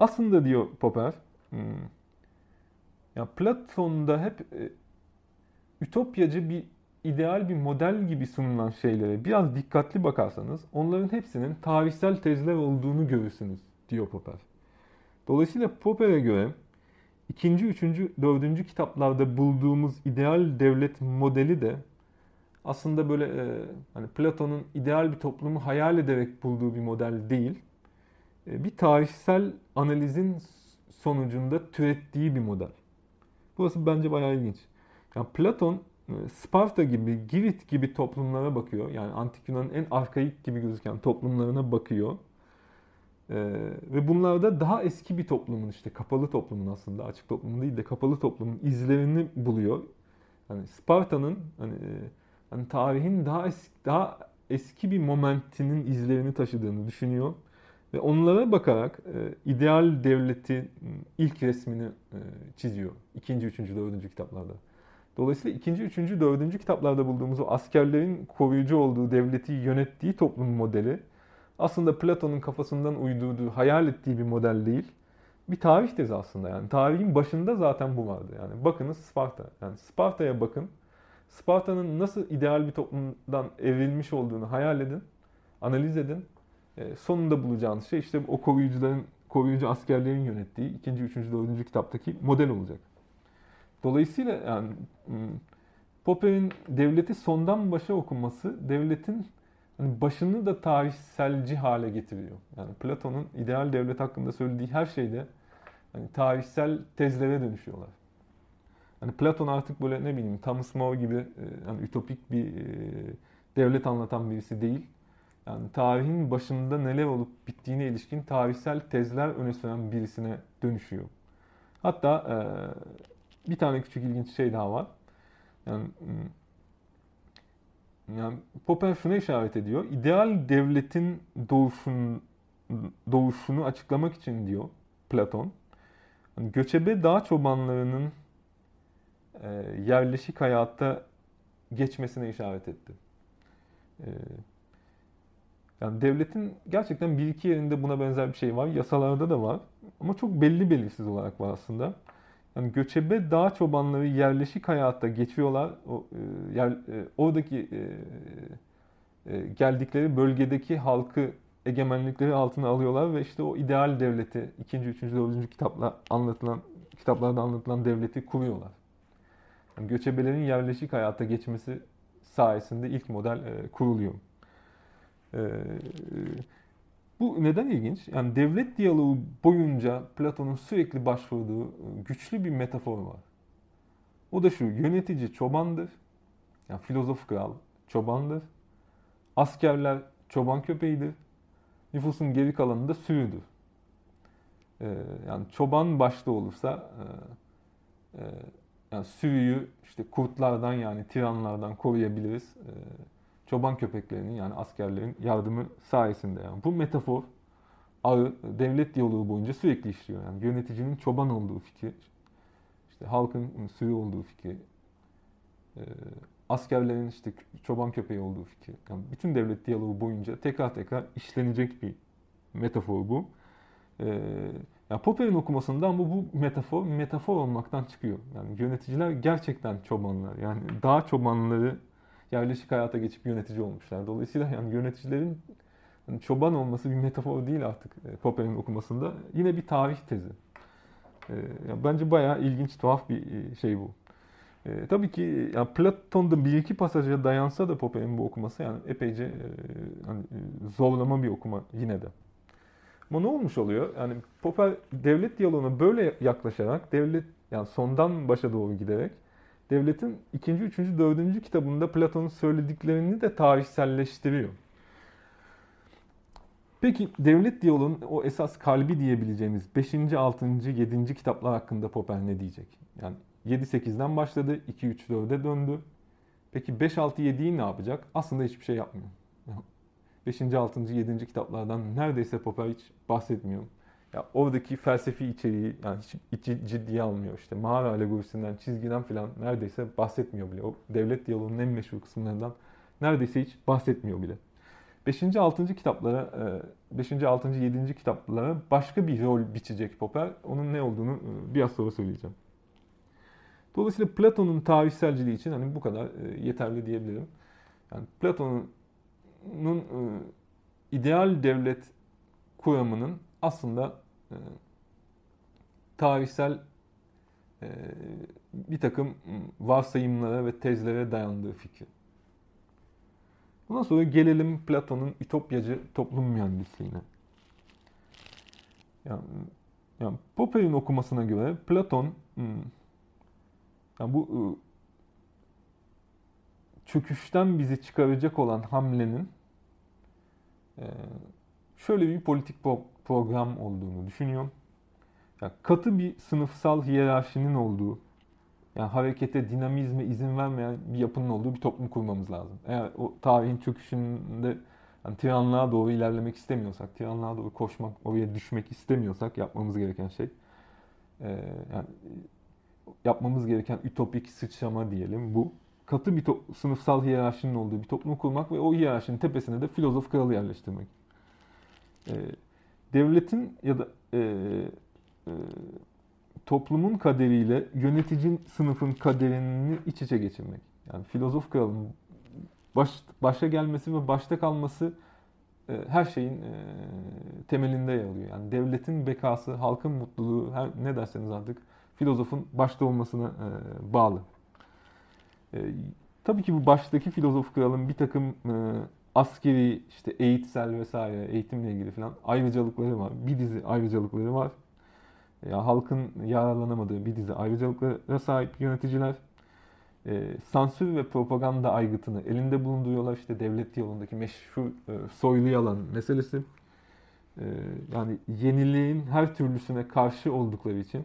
Aslında diyor Popper, hmm, ya Platon'da hep e, ütopyacı bir ideal bir model gibi sunulan şeylere biraz dikkatli bakarsanız onların hepsinin tarihsel tezler olduğunu görürsünüz diyor Popper. Dolayısıyla Popper'e göre ikinci, üçüncü, dördüncü kitaplarda bulduğumuz ideal devlet modeli de aslında böyle e, hani Platon'un ideal bir toplumu hayal ederek bulduğu bir model değil. E, bir tarihsel analizin sonucunda türettiği bir model. Burası bence bayağı ilginç. Yani Platon Sparta gibi, Girit gibi toplumlara bakıyor. Yani Antik Yunan'ın en arkaik gibi gözüken toplumlarına bakıyor. Ee, ve bunlarda daha eski bir toplumun işte kapalı toplumun aslında açık toplumun değil de kapalı toplumun izlerini buluyor. Yani Sparta'nın hani, hani tarihin daha eski, daha eski bir momentinin izlerini taşıdığını düşünüyor. Ve onlara bakarak e, ideal devletin ilk resmini e, çiziyor. İkinci, üçüncü, dördüncü kitaplarda. Dolayısıyla ikinci, üçüncü, dördüncü kitaplarda bulduğumuz o askerlerin koruyucu olduğu devleti yönettiği toplum modeli aslında Platon'un kafasından uydurduğu, hayal ettiği bir model değil. Bir tarih tezi aslında yani. Tarihin başında zaten bu vardı. Yani bakınız Sparta. Yani Sparta'ya bakın. Sparta'nın nasıl ideal bir toplumdan evrilmiş olduğunu hayal edin. Analiz edin. E, sonunda bulacağınız şey işte o koruyucuların, koruyucu askerlerin yönettiği ikinci, üçüncü, dördüncü kitaptaki model olacak. Dolayısıyla yani Popper'in devleti sondan başa okuması devletin hani başını da tarihselci hale getiriyor. Yani Platon'un ideal devlet hakkında söylediği her şeyde hani tarihsel tezlere dönüşüyorlar. Hani Platon artık böyle ne bileyim Thomas More gibi hani ütopik bir devlet anlatan birisi değil. Yani tarihin başında neler olup bittiğine ilişkin tarihsel tezler öne süren birisine dönüşüyor. Hatta e, bir tane küçük ilginç şey daha var. Yani hmm, yani Popper şuna işaret ediyor. İdeal devletin doğuşun, doğuşunu açıklamak için diyor Platon. Yani göçebe dağ çobanlarının e, yerleşik hayatta geçmesine işaret etti. E, yani devletin gerçekten bir iki yerinde buna benzer bir şey var. Yasalarda da var. Ama çok belli belirsiz olarak var aslında. Yani göçebe dağ çobanları yerleşik hayatta geçiyorlar. O, e, yer, e, oradaki e, e, geldikleri bölgedeki halkı egemenlikleri altına alıyorlar ve işte o ideal devleti, ikinci, üçüncü, dördüncü kitapla anlatılan, kitaplarda anlatılan devleti kuruyorlar. Yani göçebelerin yerleşik hayata geçmesi sayesinde ilk model e, kuruluyor. E, bu neden ilginç? Yani devlet diyaloğu boyunca Platon'un sürekli başvurduğu güçlü bir metafor var. O da şu, yönetici çobandır. Yani filozof kral çobandır. Askerler çoban köpeğidir. Nüfusun geri kalanı da sürüdür. Ee, yani çoban başta olursa e, e, yani sürüyü işte kurtlardan yani tiranlardan koruyabiliriz. E, çoban köpeklerinin yani askerlerin yardımı sayesinde. Yani bu metafor ağı devlet diyaloğu boyunca sürekli işliyor. Yani yöneticinin çoban olduğu fikri, işte halkın sürü olduğu fikri, e, askerlerin işte çoban köpeği olduğu fikri. Yani bütün devlet diyaloğu boyunca tekrar tekrar işlenecek bir metafor bu. E, yani Popper'in okumasında ama bu metafor metafor olmaktan çıkıyor. Yani yöneticiler gerçekten çobanlar. Yani dağ çobanları yerleşik hayata geçip yönetici olmuşlar. Dolayısıyla yani yöneticilerin yani çoban olması bir metafor değil artık e, Popper'in okumasında. Yine bir tarih tezi. E, yani bence bayağı ilginç, tuhaf bir e, şey bu. E, tabii ki yani Platon'da bir iki pasaja dayansa da Popper'in bu okuması yani epeyce e, hani, zorlama bir okuma yine de. Ama ne olmuş oluyor? Yani Popper devlet diyaloğuna böyle yaklaşarak, devlet yani sondan başa doğru giderek devletin ikinci, üçüncü, dördüncü kitabında Platon'un söylediklerini de tarihselleştiriyor. Peki devlet diyaloğunun o esas kalbi diyebileceğimiz 5. 6. 7. kitaplar hakkında Popper ne diyecek? Yani 7-8'den başladı, 2-3-4'e döndü. Peki 5-6-7'yi ne yapacak? Aslında hiçbir şey yapmıyor. 5. 6. 7. kitaplardan neredeyse Popper hiç bahsetmiyor. Ya oradaki felsefi içeriği yani hiç, ciddiye almıyor. İşte mağara alegorisinden, çizgiden falan neredeyse bahsetmiyor bile. O devlet diyaloğunun en meşhur kısımlarından neredeyse hiç bahsetmiyor bile. 5. 6. kitaplara, 5. 6. 7. kitaplara başka bir rol biçecek Popper. Onun ne olduğunu e, biraz sonra söyleyeceğim. Dolayısıyla Platon'un tarihselciliği için hani bu kadar e, yeterli diyebilirim. Yani Platon'un e, ideal devlet kuramının aslında e, tarihsel e, bir takım varsayımlara ve tezlere dayandığı fikri. Bundan sonra gelelim Platon'un ütopyacı toplum mühendisliğine. Yani, yani Popper'in okumasına göre Platon yani bu ıı, çöküşten bizi çıkaracak olan hamlenin e, şöyle bir politik program olduğunu düşünüyorum. Yani katı bir sınıfsal hiyerarşinin olduğu yani harekete, dinamizme izin vermeyen bir yapının olduğu bir toplum kurmamız lazım. Eğer o tarihin çöküşünde yani tiranlığa doğru ilerlemek istemiyorsak, tiranlığa doğru koşmak, oraya düşmek istemiyorsak yapmamız gereken şey e, yani yapmamız gereken ütopik sıçrama diyelim bu. Katı bir sınıfsal hiyerarşinin olduğu bir toplum kurmak ve o hiyerarşinin tepesine de filozof kralı yerleştirmek. E, devletin ya da e, e, toplumun kaderiyle yönetici sınıfın kaderini iç içe geçirmek. Yani filozof kralın baş, başa gelmesi ve başta kalması e, her şeyin e, temelinde yer alıyor. Yani devletin bekası, halkın mutluluğu, her, ne derseniz artık filozofun başta olmasına e, bağlı. E, tabii ki bu baştaki filozof kralın bir takım e, askeri, işte eğitsel vesaire, eğitimle ilgili falan ayrıcalıkları var. Bir dizi ayrıcalıkları var. Ya halkın yararlanamadığı bir dizi ayrıcalıklara sahip yöneticiler e, sansür ve propaganda aygıtını elinde bulunduruyorlar. İşte devlet yolundaki meşhur e, soylu yalan meselesi. E, yani yeniliğin her türlüsüne karşı oldukları için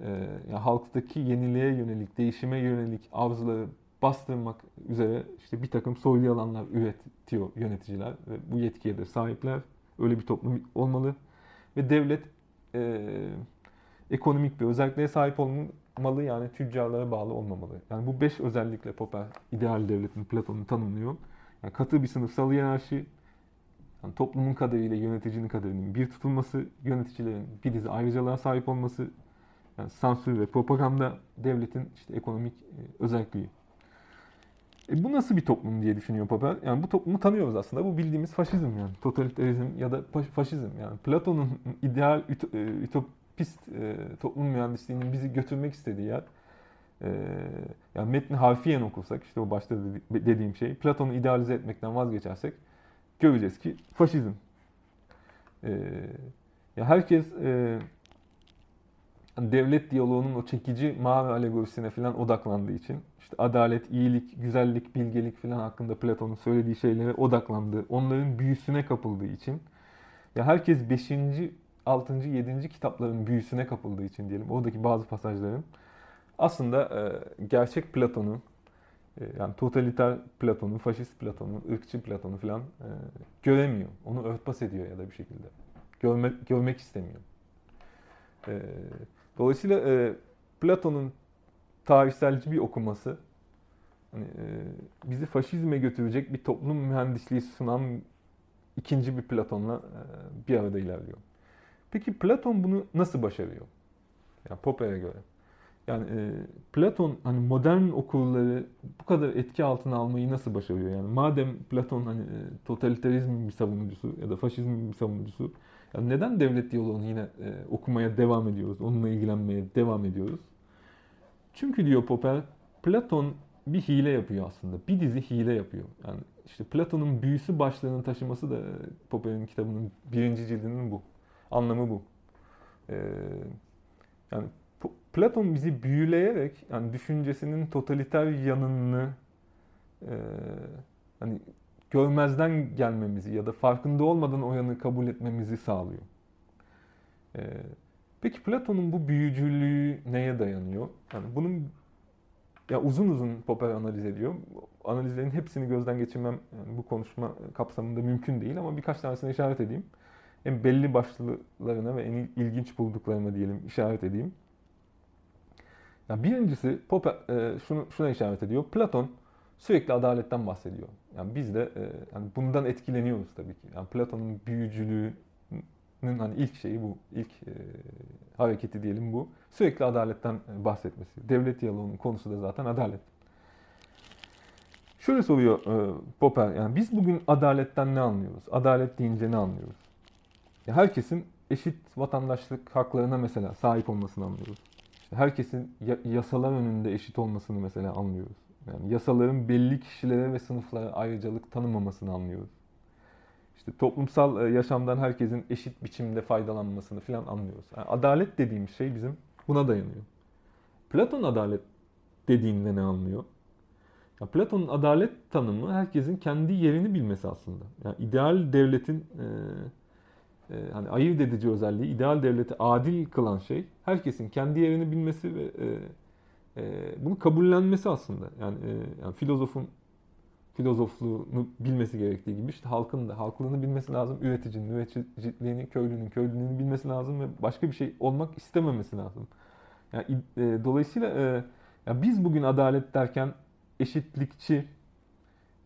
e, yani halktaki yeniliğe yönelik, değişime yönelik arzuları bastırmak üzere işte bir takım soylu yalanlar üretiyor yöneticiler ve bu yetkiye de sahipler. Öyle bir toplum olmalı ve devlet e, ekonomik bir özelliğe sahip olmalı yani tüccarlara bağlı olmamalı. Yani bu beş özellikle Popper ideal devletin Platon'u tanımlıyor. Yani katı bir sınıfsal hiyerarşi, yani toplumun kaderiyle yöneticinin kaderinin bir tutulması, yöneticilerin bir dizi ayrıcalığa sahip olması, yani sansür ve propaganda devletin işte ekonomik e, özelliği. E bu nasıl bir toplum diye düşünüyor Popper. Yani bu toplumu tanıyoruz aslında. Bu bildiğimiz faşizm yani. Totalitarizm ya da faşizm yani. Platon'un ideal e, ütop pist e, toplum mühendisliğinin bizi götürmek istediği yer. E, yani metni harfiyen okursak işte o başta dediğim şey Platon'u idealize etmekten vazgeçersek göreceğiz ki faşizm. E, ya herkes e, devlet diyaloğunun o çekici mavi alegorisine falan odaklandığı için işte adalet, iyilik, güzellik, bilgelik falan hakkında Platon'un söylediği şeylere odaklandığı, onların büyüsüne kapıldığı için ya herkes 5. 6. 7. kitapların büyüsüne kapıldığı için diyelim oradaki bazı pasajların aslında e, gerçek Platon'u e, yani totaliter Platon'u, faşist Platon'u, ırkçı Platon'u falan e, göremiyor. Onu örtbas ediyor ya da bir şekilde. Görmek, görmek istemiyor. E, dolayısıyla e, Platon'un tarihselci bir okuması hani, e, bizi faşizme götürecek bir toplum mühendisliği sunan ikinci bir Platon'la e, bir arada ilerliyor. Peki Platon bunu nasıl başarıyor? Yani Popper'e göre. Yani e, Platon hani modern okulları bu kadar etki altına almayı nasıl başarıyor? Yani madem Platon hani e, totalitarizmin bir savunucusu ya da faşizmin bir savunucusu, yani neden devlet diyaloğunu yine e, okumaya devam ediyoruz? Onunla ilgilenmeye devam ediyoruz? Çünkü diyor Popper, Platon bir hile yapıyor aslında. Bir dizi hile yapıyor. Yani işte Platon'un büyüsü başlığını taşıması da e, Popper'in kitabının birinci cildinin bu. Anlamı bu. Ee, yani Platon bizi büyüleyerek yani düşüncesinin totaliter yanını e, hani görmezden gelmemizi ya da farkında olmadan o yanı kabul etmemizi sağlıyor. Ee, peki Platon'un bu büyücülüğü neye dayanıyor? Yani bunun ya uzun uzun Popper analiz ediyor. Analizlerin hepsini gözden geçirmem yani bu konuşma kapsamında mümkün değil ama birkaç tanesine işaret edeyim en belli başlıklarına ve en ilginç bulduklarına diyelim işaret edeyim. Yani birincisi Popper e, şunu şuna işaret ediyor. Platon sürekli adaletten bahsediyor. Yani biz de e, yani bundan etkileniyoruz tabii ki. Yani Platon'un büyücülüğünün hani ilk şeyi bu, ilk e, hareketi diyelim bu. Sürekli adaletten bahsetmesi. Devlet diyaloğunun konusu da zaten adalet. Şöyle soruyor e, Popper, yani biz bugün adaletten ne anlıyoruz? Adalet deyince ne anlıyoruz? herkesin eşit vatandaşlık haklarına mesela sahip olmasını anlıyoruz. İşte herkesin yasalar önünde eşit olmasını mesela anlıyoruz. Yani yasaların belli kişilere ve sınıflara ayrıcalık tanımamasını anlıyoruz. İşte toplumsal e, yaşamdan herkesin eşit biçimde faydalanmasını falan anlıyoruz. Yani adalet dediğimiz şey bizim buna dayanıyor. Platon adalet dediğinde ne anlıyor? Ya Platon'un adalet tanımı herkesin kendi yerini bilmesi aslında. Yani ideal devletin e, e, hani ayırt edici özelliği, ideal devleti adil kılan şey herkesin kendi yerini bilmesi ve e, e, bunu kabullenmesi aslında. Yani, e, yani filozofun filozofluğunu bilmesi gerektiği gibi işte halkın da halklığını bilmesi lazım. Üreticinin üreticiliğini, köylünün köylülüğünü bilmesi lazım ve başka bir şey olmak istememesi lazım. Yani e, dolayısıyla e, ya biz bugün adalet derken eşitlikçi,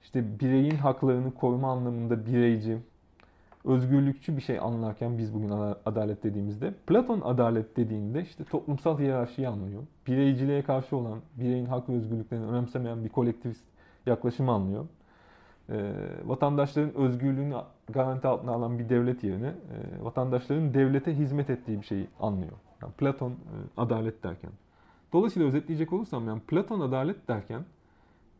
işte bireyin haklarını koruma anlamında bireyci, özgürlükçü bir şey anlarken biz bugün adalet dediğimizde Platon adalet dediğinde işte toplumsal hiyerarşiyi anlıyor. Bireyciliğe karşı olan, bireyin hak ve özgürlüklerini önemsemeyen bir kolektivist yaklaşımı anlıyor. E, vatandaşların özgürlüğünü garanti altına alan bir devlet yerine e, vatandaşların devlete hizmet ettiği bir şeyi anlıyor. Yani Platon e, adalet derken. Dolayısıyla özetleyecek olursam yani Platon adalet derken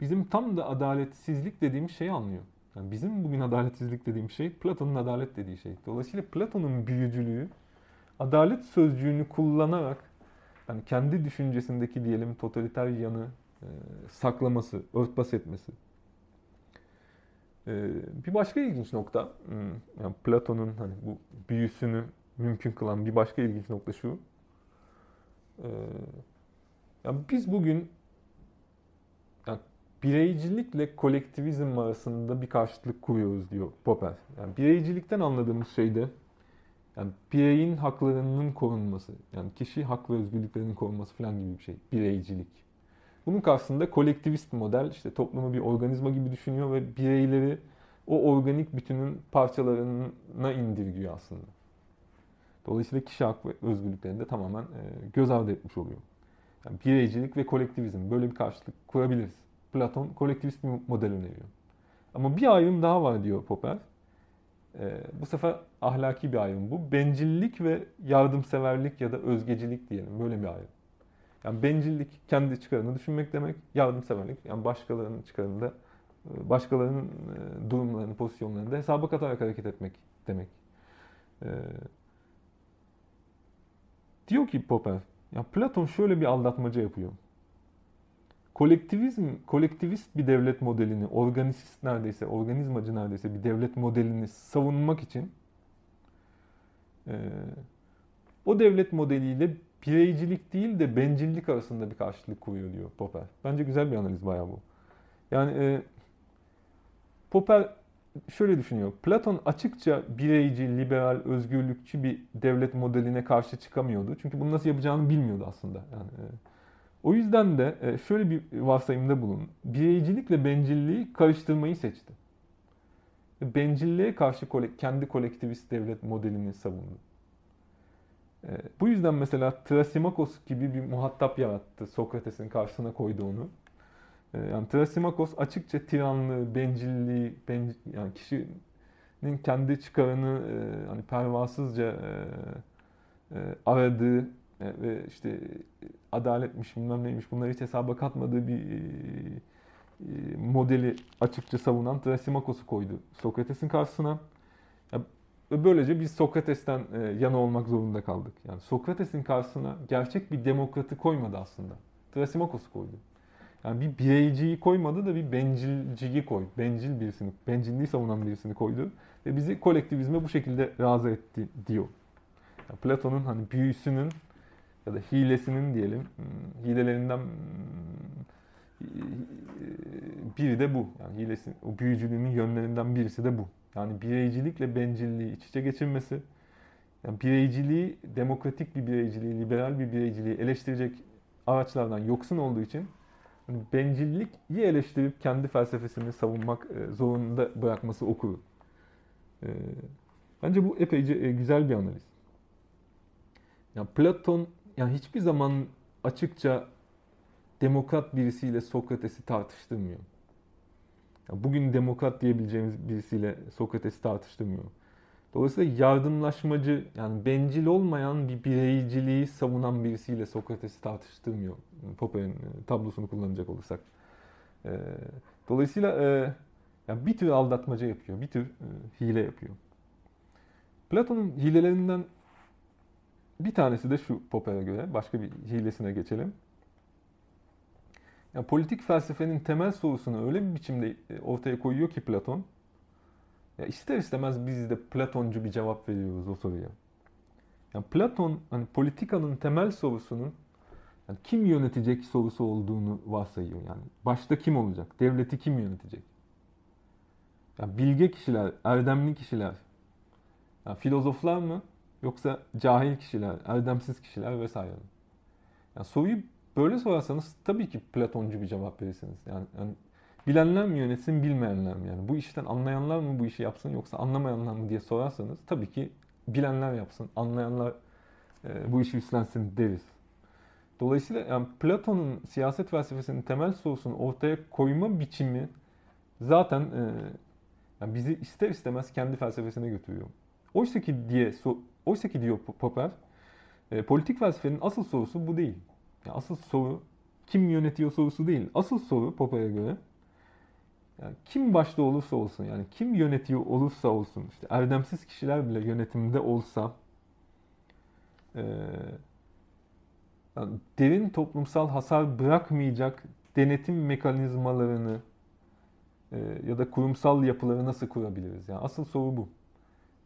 bizim tam da adaletsizlik dediğimiz şeyi anlıyor. Yani bizim bugün adaletsizlik dediğim şey Platon'un adalet dediği şey. Dolayısıyla Platon'un büyücülüğü adalet sözcüğünü kullanarak yani kendi düşüncesindeki diyelim totaliter yanı e, saklaması, örtbas etmesi. E, bir başka ilginç nokta, hmm, yani Platon'un hani bu büyüsünü mümkün kılan bir başka ilginç nokta şu. E, yani biz bugün bireycilikle kolektivizm arasında bir karşıtlık kuruyoruz diyor Popper. Yani bireycilikten anladığımız şey de yani bireyin haklarının korunması, yani kişi hak ve özgürlüklerinin korunması falan gibi bir şey. Bireycilik. Bunun karşısında kolektivist model işte toplumu bir organizma gibi düşünüyor ve bireyleri o organik bütünün parçalarına indirgiyor aslında. Dolayısıyla kişi hak ve özgürlüklerini de tamamen e, göz ardı etmiş oluyor. Yani bireycilik ve kolektivizm böyle bir karşılık kurabiliriz. Platon kolektivist bir model öneriyor. Ama bir ayrım daha var diyor Popper. E, bu sefer ahlaki bir ayrım bu. Bencillik ve yardımseverlik ya da özgecilik diyelim. Böyle bir ayrım. Yani bencillik kendi çıkarını düşünmek demek, yardımseverlik yani başkalarının çıkarında e, başkalarının e, durumlarını, pozisyonlarını da hesaba katarak hareket etmek demek. Ee, diyor ki Popper, ya Platon şöyle bir aldatmaca yapıyor. Kolektivizm, kolektivist bir devlet modelini, organist neredeyse, organizmacı neredeyse bir devlet modelini savunmak için e, o devlet modeliyle bireycilik değil de bencillik arasında bir karşılık koyuyor diyor Popper. Bence güzel bir analiz bayağı bu. Yani e, Popper şöyle düşünüyor. Platon açıkça bireyci, liberal, özgürlükçü bir devlet modeline karşı çıkamıyordu. Çünkü bunu nasıl yapacağını bilmiyordu aslında. Yani, e, o yüzden de e, şöyle bir varsayımda bulun. Bireycilikle bencilliği karıştırmayı seçti. Bencilliğe karşı kendi kolektivist devlet modelini savundu. Ee, bu yüzden mesela Trasimakos gibi bir muhatap yarattı Sokrates'in karşısına koydu onu. Yani Trasimakos açıkça tiranlığı, bencilliği, benc yani kişinin kendi çıkarını e, hani pervasızca e, e, aradığı e, ve işte adaletmiş bilmem neymiş bunları hiç hesaba katmadığı bir e, e modeli açıkça savunan Trasimakos'u koydu Sokrates'in karşısına. Böylece biz Sokrates'ten e, yana olmak zorunda kaldık. Yani Sokrates'in karşısına gerçek bir demokratı koymadı aslında. Trasimakos'u koydu. Yani bir bireyciyi koymadı da bir bencilciyi koy. Bencil birisini, bencilliği savunan birisini koydu. Ve bizi kolektivizme bu şekilde razı etti diyor. Yani Platon'un hani büyüsünün ya da hilesinin diyelim, hmm, hilelerinden hmm, biri de bu. Yani hilesi, o büyücülüğünün yönlerinden birisi de bu. Yani bireycilikle bencilliği iç içe geçirmesi, yani bireyciliği, demokratik bir bireyciliği, liberal bir bireyciliği eleştirecek araçlardan yoksun olduğu için hani bencillik iyi eleştirip kendi felsefesini savunmak e, zorunda bırakması okuru. E, bence bu epeyce e, güzel bir analiz. Yani Platon yani hiçbir zaman açıkça demokrat birisiyle Sokrates'i tartıştırmıyor. Bugün demokrat diyebileceğimiz birisiyle Sokrates'i tartıştırmıyor. Dolayısıyla yardımlaşmacı yani bencil olmayan bir bireyciliği savunan birisiyle Sokrates'i tartıştırmıyor. Popper'in e, tablosunu kullanacak olursak. E, dolayısıyla e, yani bir tür aldatmaca yapıyor, bir tür hile yapıyor. Platon'un hilelerinden bir tanesi de şu Popper'e göre. Başka bir hilesine geçelim. Yani politik felsefenin temel sorusunu öyle bir biçimde e, ortaya koyuyor ki Platon. Ya ister istemez biz de Platoncu bir cevap veriyoruz o soruya. Yani Platon hani politikanın temel sorusunun Yani kim yönetecek sorusu olduğunu varsayıyor yani. Başta kim olacak? Devleti kim yönetecek? Yani bilge kişiler, erdemli kişiler, yani filozoflar mı yoksa cahil kişiler, erdemsiz kişiler vesaire mi? Yani soruyu böyle sorarsanız tabii ki Platoncu bir cevap verirsiniz. Yani, yani bilenler mi yönetsin, bilmeyenler mi? Yani bu işten anlayanlar mı bu işi yapsın yoksa anlamayanlar mı diye sorarsanız tabii ki bilenler yapsın, anlayanlar e, bu işi üstlensin deriz. Dolayısıyla yani Platon'un siyaset felsefesinin temel sorusunu ortaya koyma biçimi zaten e, yani bizi ister istemez kendi felsefesine götürüyor. Oysa ki diye oysa ki diyor Popper, e, politik felsefenin asıl sorusu bu değil. Yani asıl soru kim yönetiyor sorusu değil. Asıl soru Popper'e göre yani kim başta olursa olsun yani kim yönetiyor olursa olsun işte erdemsiz kişiler bile yönetimde olsa e, yani derin toplumsal hasar bırakmayacak denetim mekanizmalarını e, ya da kurumsal yapıları nasıl kurabiliriz? Yani asıl soru bu.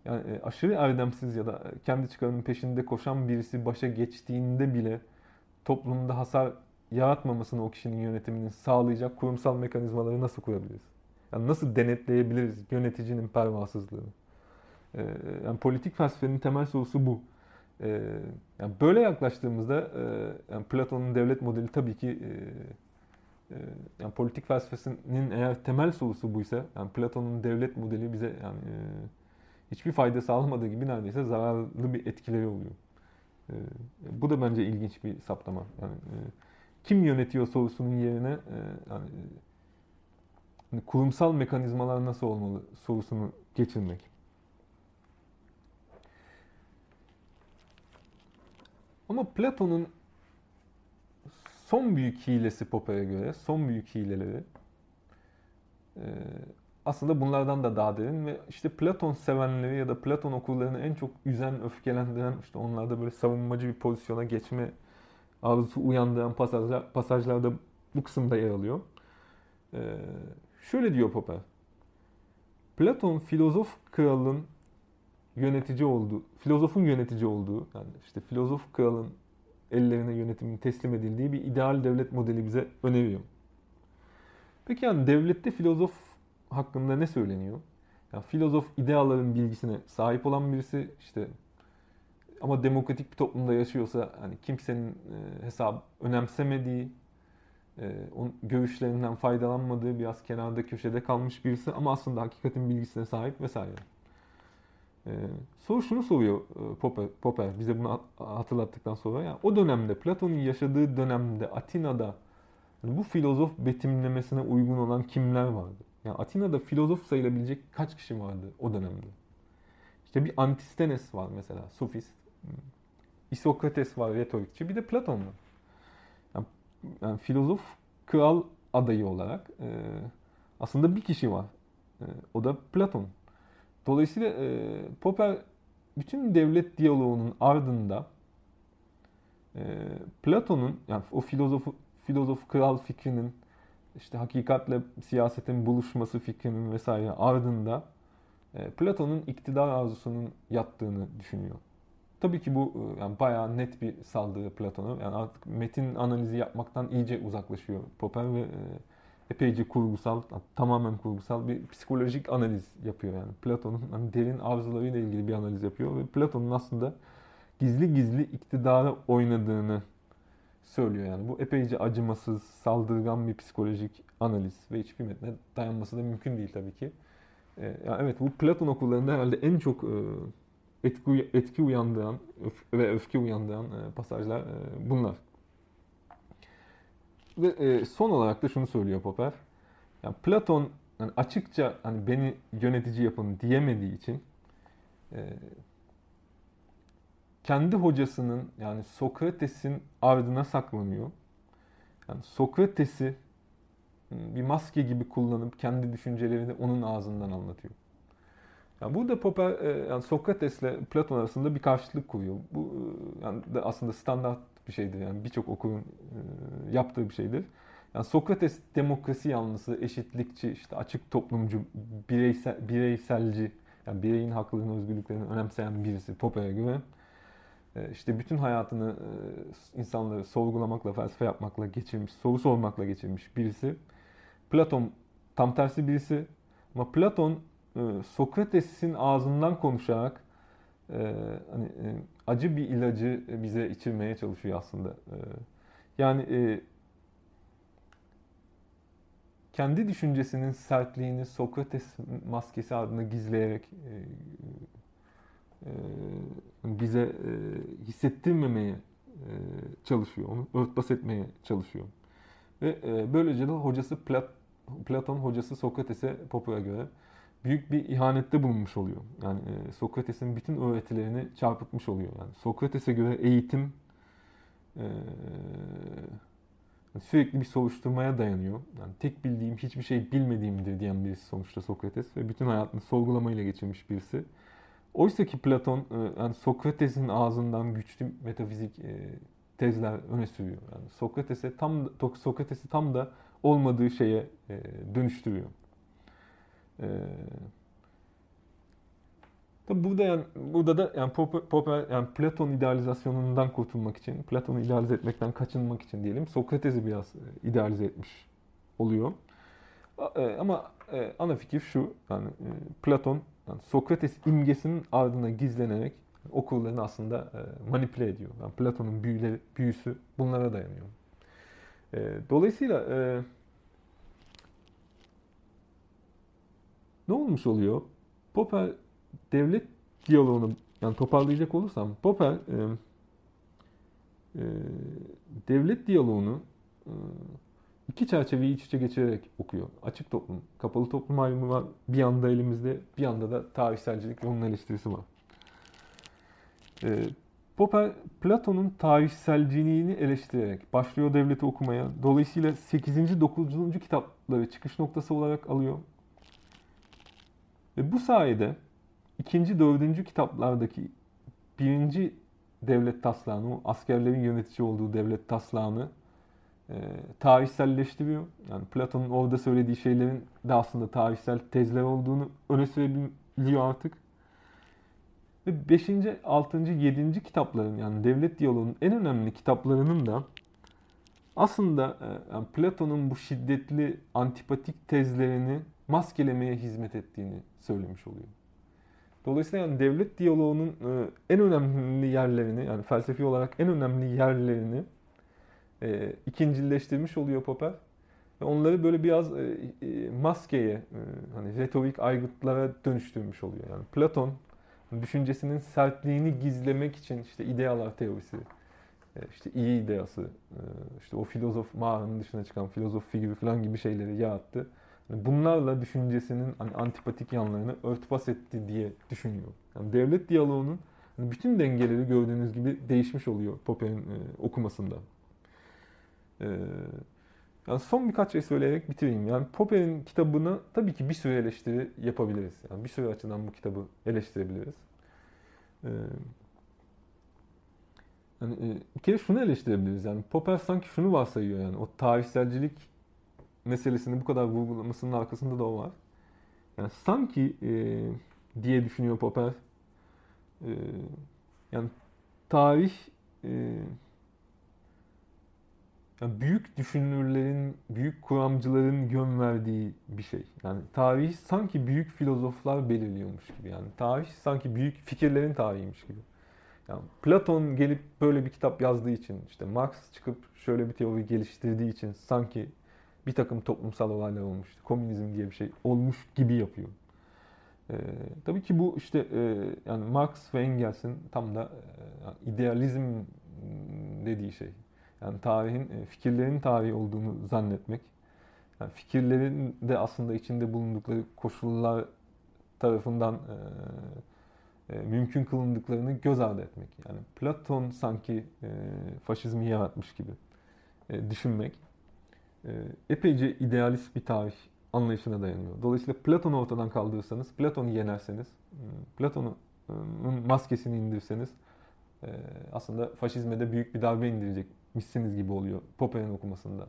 Yani e, aşırı erdemsiz ya da kendi çıkarının peşinde koşan birisi başa geçtiğinde bile toplumda hasar yaratmamasını o kişinin yönetiminin sağlayacak kurumsal mekanizmaları nasıl kurabiliriz? Yani nasıl denetleyebiliriz yöneticinin pervasızlığını? Ee, yani politik felsefenin temel sorusu bu. Ee, yani böyle yaklaştığımızda e, yani Platon'un devlet modeli tabii ki e, e, yani politik felsefesinin eğer temel sorusu buysa yani Platon'un devlet modeli bize yani e, hiçbir fayda sağlamadığı gibi neredeyse zararlı bir etkileri oluyor. E, bu da bence ilginç bir saptama. Yani e, kim yönetiyor sorusunun yerine e, yani, hani kurumsal mekanizmalar nasıl olmalı sorusunu geçirmek. Ama Platon'un son büyük hilesi Popper'e göre, son büyük hileleri e, aslında bunlardan da daha derin ve işte Platon sevenleri ya da Platon okullarını en çok üzen, öfkelendiren, işte onlarda böyle savunmacı bir pozisyona geçme arzusu uyandıran pasajlar, pasajlarda bu kısımda yer alıyor. Ee, şöyle diyor Popper. Platon filozof kralın yönetici olduğu, filozofun yönetici olduğu, yani işte filozof kralın ellerine yönetimin teslim edildiği bir ideal devlet modeli bize öneriyor. Peki yani devlette filozof hakkında ne söyleniyor? Yani filozof ideaların bilgisine sahip olan birisi işte ama demokratik bir toplumda yaşıyorsa hani kimsenin e, hesap önemsemediği, e, onun görüşlerinden faydalanmadığı biraz kenarda köşede kalmış birisi ama aslında hakikatin bilgisine sahip vesaire. E, soru şunu soruyor e, Popper, Popper bize bunu hatırlattıktan sonra. Yani o dönemde Platon'un yaşadığı dönemde Atina'da yani bu filozof betimlemesine uygun olan kimler vardı? Yani Atina'da filozof sayılabilecek kaç kişi vardı o dönemde? İşte bir Antistenes var mesela, sofist. İsokrates var retorikçi. Bir de Platon var. Yani, yani filozof kral adayı olarak e, aslında bir kişi var. E, o da Platon. Dolayısıyla e, Popper bütün devlet diyaloğunun ardında e, Platon'un yani o filozof filozof kral fikrinin işte hakikatle siyasetin buluşması fikrinin vesaire ardında e, Platon'un iktidar arzusunun yattığını düşünüyor. Tabii ki bu e, yani bayağı net bir saldırı Platon'a. Yani artık metin analizi yapmaktan iyice uzaklaşıyor Popper ve e, epeyce kurgusal, tamamen kurgusal bir psikolojik analiz yapıyor yani. Platon'un hani derin arzularıyla ilgili bir analiz yapıyor ve Platon'un aslında gizli gizli iktidara oynadığını söylüyor yani. Bu epeyce acımasız, saldırgan bir psikolojik analiz ve hiçbir metne dayanması da mümkün değil tabii ki. Ee, yani evet bu Platon okullarında herhalde en çok e, etki, etki uyandıran öf, ve öfke uyandıran e, pasajlar e, bunlar. Ve e, son olarak da şunu söylüyor Popper. Yani Platon yani açıkça hani beni yönetici yapın diyemediği için e, kendi hocasının yani Sokrates'in ardına saklanıyor. Yani Sokrates'i bir maske gibi kullanıp kendi düşüncelerini onun ağzından anlatıyor. Yani burada Popper e, yani Sokrates'le Platon arasında bir karşılık kuruyor. Bu e, yani aslında standart bir şeydir yani birçok okulun e, yaptığı bir şeydir. Yani Sokrates demokrasi yanlısı, eşitlikçi, işte açık toplumcu, bireysel, bireyselci, yani bireyin haklarını, özgürlüklerini önemseyen birisi Popper'e göre. E, işte bütün hayatını e, insanları sorgulamakla, felsefe yapmakla geçirmiş, soru sormakla geçirmiş birisi. Platon tam tersi birisi. Ama Platon e, Sokrates'in ağzından konuşarak hani acı bir ilacı bize içirmeye çalışıyor aslında. Yani kendi düşüncesinin sertliğini Sokrates maskesi adına gizleyerek e, bize e, hissettirmemeye e, çalışıyor. Onu örtbas etmeye çalışıyor. Ve böylece de hocası Platon hocası Sokrates'e Popper'a göre büyük bir ihanette bulunmuş oluyor. Yani Sokrates'in bütün öğretilerini çarpıtmış oluyor. Yani Sokrates'e göre eğitim sürekli bir soruşturmaya dayanıyor. Yani tek bildiğim hiçbir şey bilmediğimdir diyen birisi sonuçta Sokrates ve bütün hayatını sorgulamayla geçirmiş birisi. Oysa ki Platon e, yani Sokrates'in ağzından güçlü metafizik e, tezler öne sürüyor. Yani Sokrates'e tam Sokrates'i tam da olmadığı şeye e, dönüştürüyor. Tabi burada yani burada da yani Popper yani Platon idealizasyonundan kurtulmak için, Platon'u idealize etmekten kaçınmak için diyelim Sokrates'i biraz idealize etmiş oluyor. Ama ana fikir şu yani Platon yani Sokrates imgesinin ardına gizlenerek okurlarını aslında e, manipüle ediyor. Yani Platon'un büyüleri, büyüsü bunlara dayanıyor. E, dolayısıyla e, ne olmuş oluyor? Popper devlet diyaloğunu yani toparlayacak olursam Popper devlet diyaloğunu iki çerçeveyi iç içe geçirerek okuyor. Açık toplum, kapalı toplum ayrımı var. Bir yanda elimizde, bir yanda da tarihselcilik ve onun eleştirisi var. Ee, Popper, Platon'un tarihselciliğini eleştirerek başlıyor devleti okumaya. Dolayısıyla 8. 9. kitapları çıkış noktası olarak alıyor. Ve bu sayede 2. 4. kitaplardaki birinci devlet taslağını, askerlerin yönetici olduğu devlet taslağını e, tarihselleştiriyor. Yani Platon'un orada söylediği şeylerin de aslında tarihsel tezler olduğunu öne sürebiliyor artık. Ve 5. 6. 7. kitapların yani devlet diyaloğunun en önemli kitaplarının da aslında e, yani Platon'un bu şiddetli antipatik tezlerini maskelemeye hizmet ettiğini söylemiş oluyor. Dolayısıyla yani devlet diyaloğunun e, en önemli yerlerini yani felsefi olarak en önemli yerlerini e, ikincileştirmiş oluyor Popper. Ve onları böyle biraz e, e, maskeye, e, hani retorik aygıtlara dönüştürmüş oluyor. Yani Platon düşüncesinin sertliğini gizlemek için işte idealar teorisi, e, işte iyi ideası, e, işte o filozof mağaranın dışına çıkan filozof figürü falan gibi şeyleri yarattı. Yani bunlarla düşüncesinin hani antipatik yanlarını örtbas etti diye düşünüyor. Yani devlet diyaloğunun hani bütün dengeleri gördüğünüz gibi değişmiş oluyor Popper'in e, okumasında. Ee, yani son birkaç şey söyleyerek bitireyim. Yani Popper'in kitabını tabii ki bir sürü eleştiri yapabiliriz. Yani bir sürü açıdan bu kitabı eleştirebiliriz. Ee, yani e, bir kere şunu eleştirebiliriz. Yani Popper sanki şunu varsayıyor yani o tarihselcilik meselesini bu kadar vurgulamasının arkasında da o var. Yani sanki e, diye düşünüyor Popper. E, yani tarih e, yani büyük düşünürlerin, büyük kuramcıların yön verdiği bir şey. Yani tarih sanki büyük filozoflar belirliyormuş gibi. Yani tarih sanki büyük fikirlerin tarihiymiş gibi. Yani Platon gelip böyle bir kitap yazdığı için, işte Marx çıkıp şöyle bir teori geliştirdiği için sanki bir takım toplumsal olaylar olmuş, komünizm diye bir şey olmuş gibi yapıyor. Ee, tabii ki bu işte e, yani Marx ve Engels'in tam da e, idealizm dediği şey. Yani tarihin, e, fikirlerin tarihi olduğunu zannetmek. Yani fikirlerin de aslında içinde bulundukları koşullar tarafından e, e, mümkün kılındıklarını göz ardı etmek. Yani Platon sanki e, faşizmi yaratmış gibi e, düşünmek e, epeyce idealist bir tarih anlayışına dayanıyor. Dolayısıyla Platon'u ortadan kaldırırsanız, Platon'u yenerseniz, Platon'un maskesini indirseniz e, aslında faşizme de büyük bir darbe indirecek misiniz gibi oluyor Popper'in okumasında.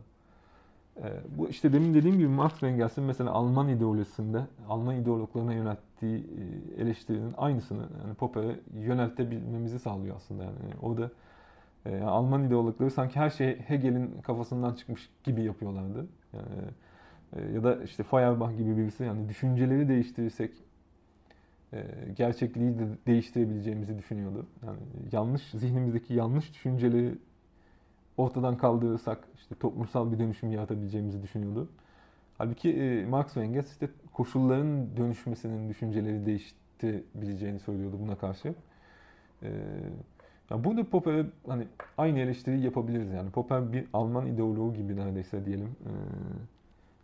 E, bu işte demin dediğim gibi Marx ve Engels'in mesela Alman ideolojisinde Alman ideologlarına yönelttiği e, eleştirinin aynısını yani Popper'e yöneltebilmemizi sağlıyor aslında yani. Orada e, Alman ideologları sanki her şey Hegel'in kafasından çıkmış gibi yapıyorlardı. Yani, e, ya da işte Feuerbach gibi birisi yani düşünceleri değiştirirsek e, gerçekliği de değiştirebileceğimizi düşünüyordu. Yani yanlış zihnimizdeki yanlış düşünceleri ortadan kaldırırsak işte toplumsal bir dönüşüm yaratabileceğimizi düşünüyordu. Halbuki e, Marx ve Engels işte koşulların dönüşmesinin düşünceleri değiştirebileceğini söylüyordu buna karşı. E, yani burada Popper'e hani aynı eleştiriyi yapabiliriz yani. Popper bir Alman ideoloğu gibi neredeyse diyelim. E,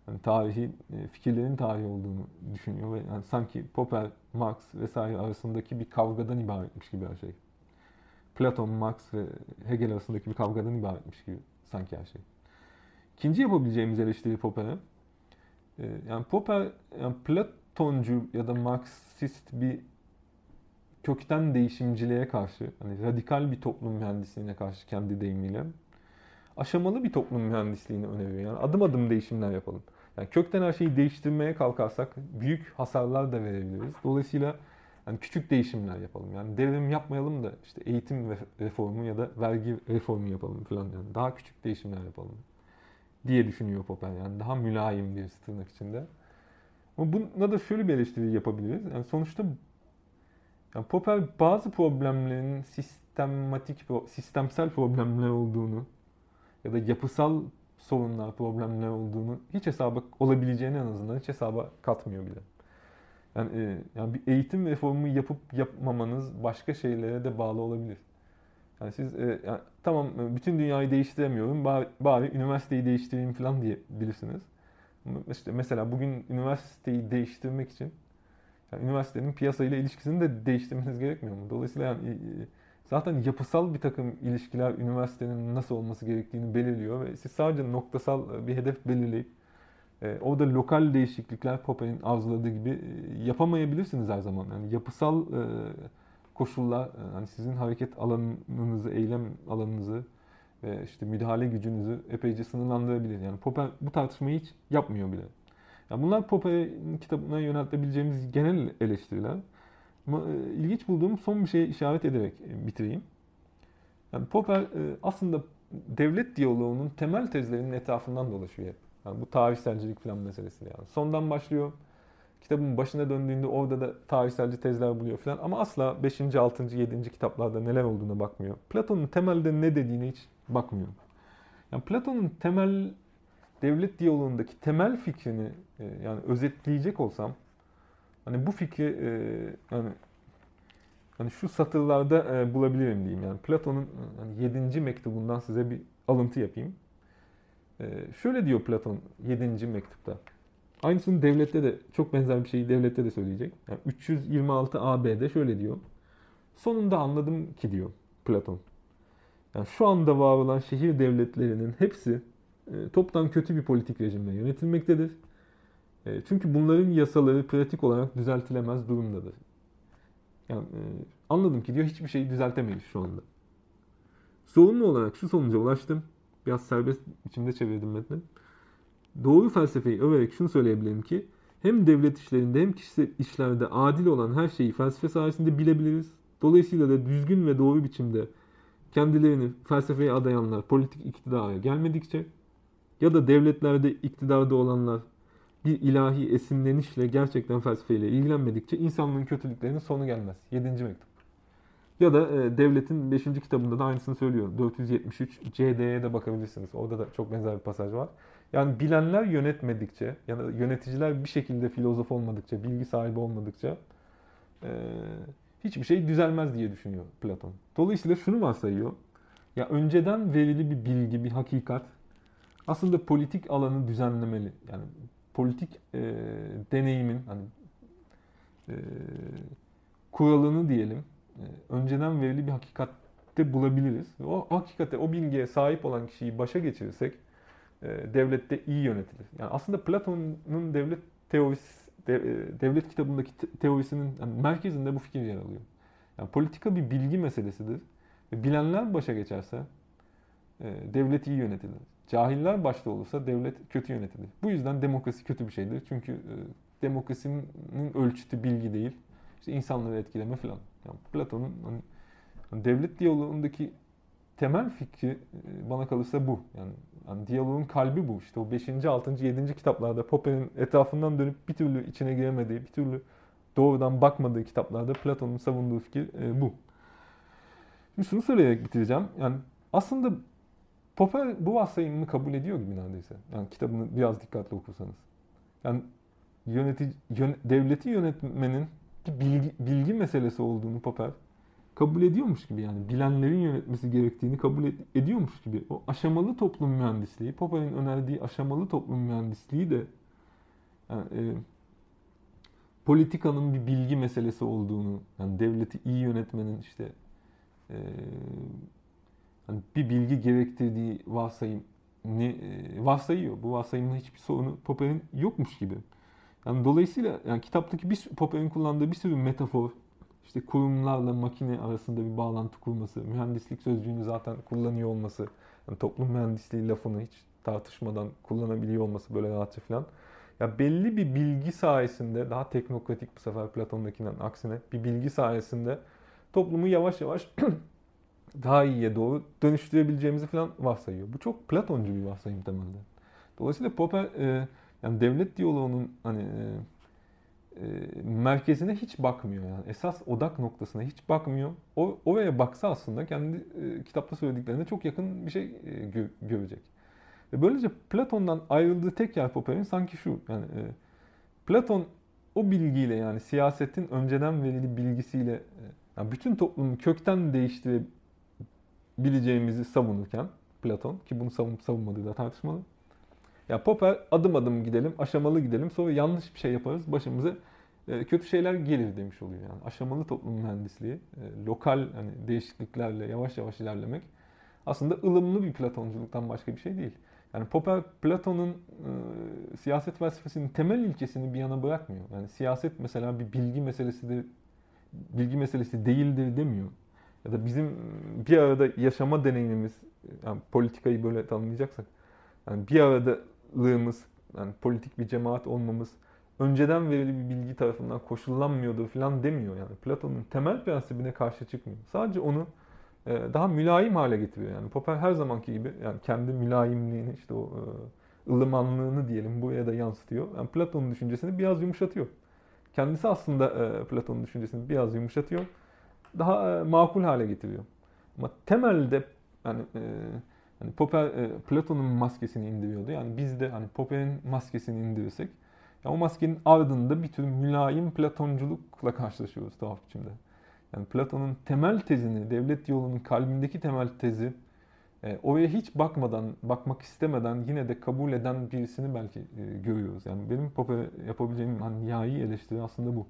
yani tarihi, e, fikirlerin tarihi olduğunu düşünüyor ve yani sanki Popper, Marx vesaire arasındaki bir kavgadan ibaretmiş gibi her şey. Platon, Marx ve Hegel arasındaki bir kavgadan ibaretmiş gibi sanki her şey. İkinci yapabileceğimiz eleştiri Popper'e, e, yani Popper yani Platoncu ya da Marksist bir kökten değişimciliğe karşı, hani radikal bir toplum mühendisliğine karşı kendi deyimiyle aşamalı bir toplum mühendisliğini öneriyor. Yani adım adım değişimler yapalım. Yani kökten her şeyi değiştirmeye kalkarsak büyük hasarlar da verebiliriz. Dolayısıyla yani küçük değişimler yapalım. Yani devrim yapmayalım da işte eğitim reformu ya da vergi reformu yapalım falan yani. Daha küçük değişimler yapalım diye düşünüyor Popper. Yani daha mülayim bir tırnak içinde. Ama buna da şöyle bir eleştiri yapabiliriz. Yani sonuçta yani Popper bazı problemlerin sistematik, sistemsel problemler olduğunu ya da yapısal sorunlar, problemler olduğunu hiç hesaba olabileceğini en azından hiç hesaba katmıyor bile. Yani, e, yani bir eğitim reformu yapıp yapmamanız başka şeylere de bağlı olabilir. Yani siz e, yani, tamam e, bütün dünyayı değiştiremiyorum bari, bari üniversiteyi değiştireyim falan diyebilirsiniz. İşte mesela bugün üniversiteyi değiştirmek için yani üniversitenin piyasayla ilişkisini de değiştirmeniz gerekmiyor mu? Dolayısıyla yani zaten yapısal bir takım ilişkiler üniversitenin nasıl olması gerektiğini belirliyor ve siz sadece noktasal bir hedef belirleyip e, orada lokal değişiklikler Popper'in arzuladığı gibi e, yapamayabilirsiniz her zaman. Yani yapısal e, koşullar e, hani sizin hareket alanınızı, eylem alanınızı ve işte müdahale gücünüzü epeyce sınırlandırabilir. Yani Popper bu tartışmayı hiç yapmıyor bile. Yani bunlar Popper'in kitabına yöneltebileceğimiz genel eleştiriler. Ama e, ilginç bulduğum son bir şeye işaret ederek e, bitireyim. Yani Popper e, aslında devlet diyaloğunun temel tezlerinin etrafından dolaşıyor hep. Yani bu tarihselcilik falan meselesi yani. Sondan başlıyor. Kitabın başına döndüğünde orada da tarihselci tezler buluyor falan ama asla 5. 6. 7. kitaplarda neler olduğuna bakmıyor. Platon'un temelde ne dediğine hiç bakmıyor. Yani Platon'un temel devlet diyaloğundaki temel fikrini yani özetleyecek olsam Hani bu fikri e, yani hani şu satırlarda e, bulabilirim diyeyim. Yani Platon'un hani 7. mektubundan size bir alıntı yapayım. E, şöyle diyor Platon 7. mektupta. Aynısını devlette de çok benzer bir şeyi devlette de söyleyecek. Yani 326 AB'de şöyle diyor. Sonunda anladım ki diyor Platon. Yani şu anda var olan şehir devletlerinin hepsi e, toptan kötü bir politik rejimle yönetilmektedir e, çünkü bunların yasaları pratik olarak düzeltilemez durumdadır. Yani e, anladım ki diyor hiçbir şeyi düzeltemeyiz şu anda. Sorumlu olarak şu sonuca ulaştım. Biraz serbest biçimde çevirdim metni. Doğru felsefeyi överek şunu söyleyebilirim ki hem devlet işlerinde hem kişisel işlerde adil olan her şeyi felsefe sayesinde bilebiliriz. Dolayısıyla da düzgün ve doğru biçimde kendilerini felsefeye adayanlar politik iktidara gelmedikçe ya da devletlerde iktidarda olanlar bir ilahi esinlenişle gerçekten felsefeyle ilgilenmedikçe insanlığın kötülüklerinin sonu gelmez. 7. mektup. Ya da e, devletin 5. kitabında da aynısını söylüyor. 473 CD'ye de bakabilirsiniz. Orada da çok benzer bir pasaj var. Yani bilenler yönetmedikçe ya da yöneticiler bir şekilde filozof olmadıkça, bilgi sahibi olmadıkça e, hiçbir şey düzelmez diye düşünüyor Platon. Dolayısıyla şunu varsayıyor. Ya önceden verili bir bilgi, bir hakikat aslında politik alanı düzenlemeli. Yani politik e, deneyimin hani e, kuralını diyelim önceden verili bir hakikatte bulabiliriz. O hakikate, o bilgiye sahip olan kişiyi başa geçirirsek e, devlette iyi yönetilir. Yani aslında Platon'un devlet teorisi e, devlet kitabındaki te, teorisinin merkezinde bu fikir yer alıyor. Yani politika bir bilgi meselesidir. Ve bilenler başa geçerse e, devlet iyi yönetilir. cahiller başta olursa devlet kötü yönetilir. Bu yüzden demokrasi kötü bir şeydir. Çünkü demokrasinin ölçütü bilgi değil. İşte insanları etkileme falan. Yani Platon'un hani, hani devlet diyaloğundaki temel fikri e, bana kalırsa bu. Yani, yani diyaloğun kalbi bu. İşte o 5. 6. 7. kitaplarda Popper'in etrafından dönüp bir türlü içine giremediği, bir türlü doğrudan bakmadığı kitaplarda Platon'un savunduğu fikir e, bu. Şimdi şunu söyleyerek bitireceğim. Yani aslında Popper bu varsayımını kabul ediyor gibi neredeyse. Yani kitabını biraz dikkatli okursanız. Yani yönetici, yön, devleti yönetmenin bilgi, bilgi meselesi olduğunu Popper kabul ediyormuş gibi yani bilenlerin yönetmesi gerektiğini kabul ed- ediyormuş gibi. O aşamalı toplum mühendisliği, Popper'in önerdiği aşamalı toplum mühendisliği de yani, e, politikanın bir bilgi meselesi olduğunu, yani devleti iyi yönetmenin işte e, hani bir bilgi gerektirdiği varsayım ne e, varsayıyor. Bu varsayımın hiçbir sorunu Popper'in yokmuş gibi. Yani dolayısıyla yani kitaptaki bir Popper'in kullandığı bir sürü metafor, işte kurumlarla makine arasında bir bağlantı kurması, mühendislik sözcüğünü zaten kullanıyor olması, yani toplum mühendisliği lafını hiç tartışmadan kullanabiliyor olması böyle rahatça falan. Ya belli bir bilgi sayesinde daha teknokratik bu sefer Platon'dakinden aksine bir bilgi sayesinde toplumu yavaş yavaş daha iyiye doğru dönüştürebileceğimizi falan varsayıyor. Bu çok Platoncu bir varsayım temelde. Dolayısıyla Popper e, yani devlet diyaloğunun hani e, e, merkezine hiç bakmıyor yani. Esas odak noktasına hiç bakmıyor. O oraya baksa aslında kendi e, kitapta söylediklerine çok yakın bir şey e, gö, görecek. Ve böylece Platon'dan ayrıldığı tek yer Popper'in sanki şu yani e, Platon o bilgiyle yani siyasetin önceden verili bilgisiyle e, yani bütün toplumu kökten değiştirebileceğimizi savunurken Platon ki bunu savunup savunmadığı da tartışmalı. Ya Popper adım adım gidelim, aşamalı gidelim. Sonra yanlış bir şey yaparız. Başımıza e, kötü şeyler gelir demiş oluyor yani. Aşamalı toplum mühendisliği, e, lokal hani değişikliklerle yavaş yavaş ilerlemek aslında ılımlı bir Platonculuktan başka bir şey değil. Yani Popper Platon'un e, siyaset felsefesinin temel ilkesini bir yana bırakmıyor. Yani siyaset mesela bir bilgi meselesi de bilgi meselesi değildir demiyor. Ya da bizim bir arada yaşama deneyimimiz, yani politikayı böyle tanımlayacaksak, yani bir aradalığımız, yani politik bir cemaat olmamız, önceden verili bir bilgi tarafından koşullanmıyordur falan demiyor yani. Platon'un temel prensibine karşı çıkmıyor. Sadece onu e, daha mülayim hale getiriyor yani. Popper her zamanki gibi yani kendi mülayimliğini işte o e, ılımanlığını diyelim buraya da yansıtıyor. Yani Platon'un düşüncesini biraz yumuşatıyor. Kendisi aslında e, Platon'un düşüncesini biraz yumuşatıyor. Daha makul hale getiriyor. Ama temelde yani hani Popper Platon'un maskesini indiriyordu. Yani biz de hani Popper'in maskesini indirirsek yani o maskenin ardında bir tür mülayim Platonculukla karşılaşıyoruz tuhaf biçimde. Yani Platon'un temel tezini, devlet yolunun kalbindeki temel tezi e, oraya hiç bakmadan, bakmak istemeden yine de kabul eden birisini belki e, görüyoruz. Yani benim Popper'e yapabileceğim hani nihai eleştiri aslında bu.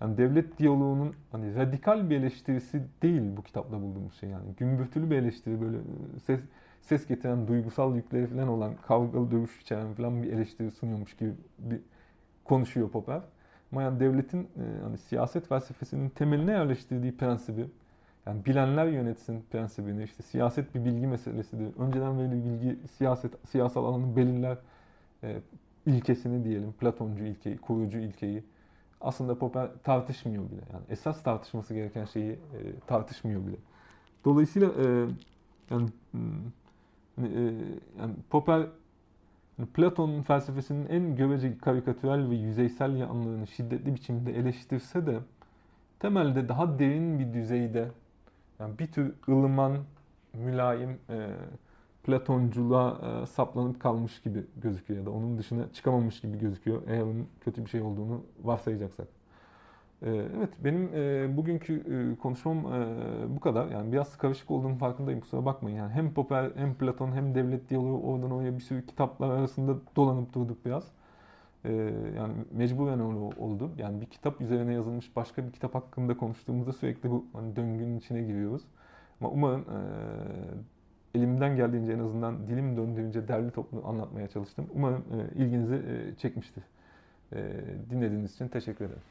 Yani devlet diyaloğunun hani radikal bir eleştirisi değil bu kitapta bulduğumuz şey yani. Gümbürtülü bir eleştiri böyle e, ses ses getiren duygusal yükleri falan olan kavgalı dövüş içeren falan bir eleştiri sunuyormuş gibi bir konuşuyor Popper. Ama yani devletin e, hani siyaset felsefesinin temeline yerleştirdiği prensibi, yani bilenler yönetsin prensibini, işte siyaset bir bilgi meselesidir. Önceden verili bilgi siyaset siyasal alanın belirler e, ilkesini diyelim, Platoncu ilkeyi, kurucu ilkeyi aslında Popper tartışmıyor bile. Yani esas tartışması gereken şeyi e, tartışmıyor bile. Dolayısıyla e, yani, e, yani Popper Platon'un felsefesinin en gövece karikatürel ve yüzeysel yanlarını şiddetli biçimde eleştirse de temelde daha derin bir düzeyde yani bir tür ılıman, mülayim e, Platonculuğa e, saplanıp kalmış gibi gözüküyor ya da onun dışına çıkamamış gibi gözüküyor eğer onun kötü bir şey olduğunu varsayacaksak. Ee, evet, benim e, bugünkü e, konuşmam e, bu kadar. Yani biraz karışık olduğunun farkındayım, kusura bakmayın. Yani hem Popper, hem Platon, hem devlet diyaloğu oradan oraya bir sürü kitaplar arasında dolanıp durduk biraz. Ee, yani mecburen öyle oldu. Yani bir kitap üzerine yazılmış başka bir kitap hakkında konuştuğumuzda sürekli bu hani döngünün içine giriyoruz. Ama umarım elimden geldiğince en azından dilim döndüğünce derli toplu anlatmaya çalıştım. Umarım ilginizi çekmiştir. Dinlediğiniz için teşekkür ederim.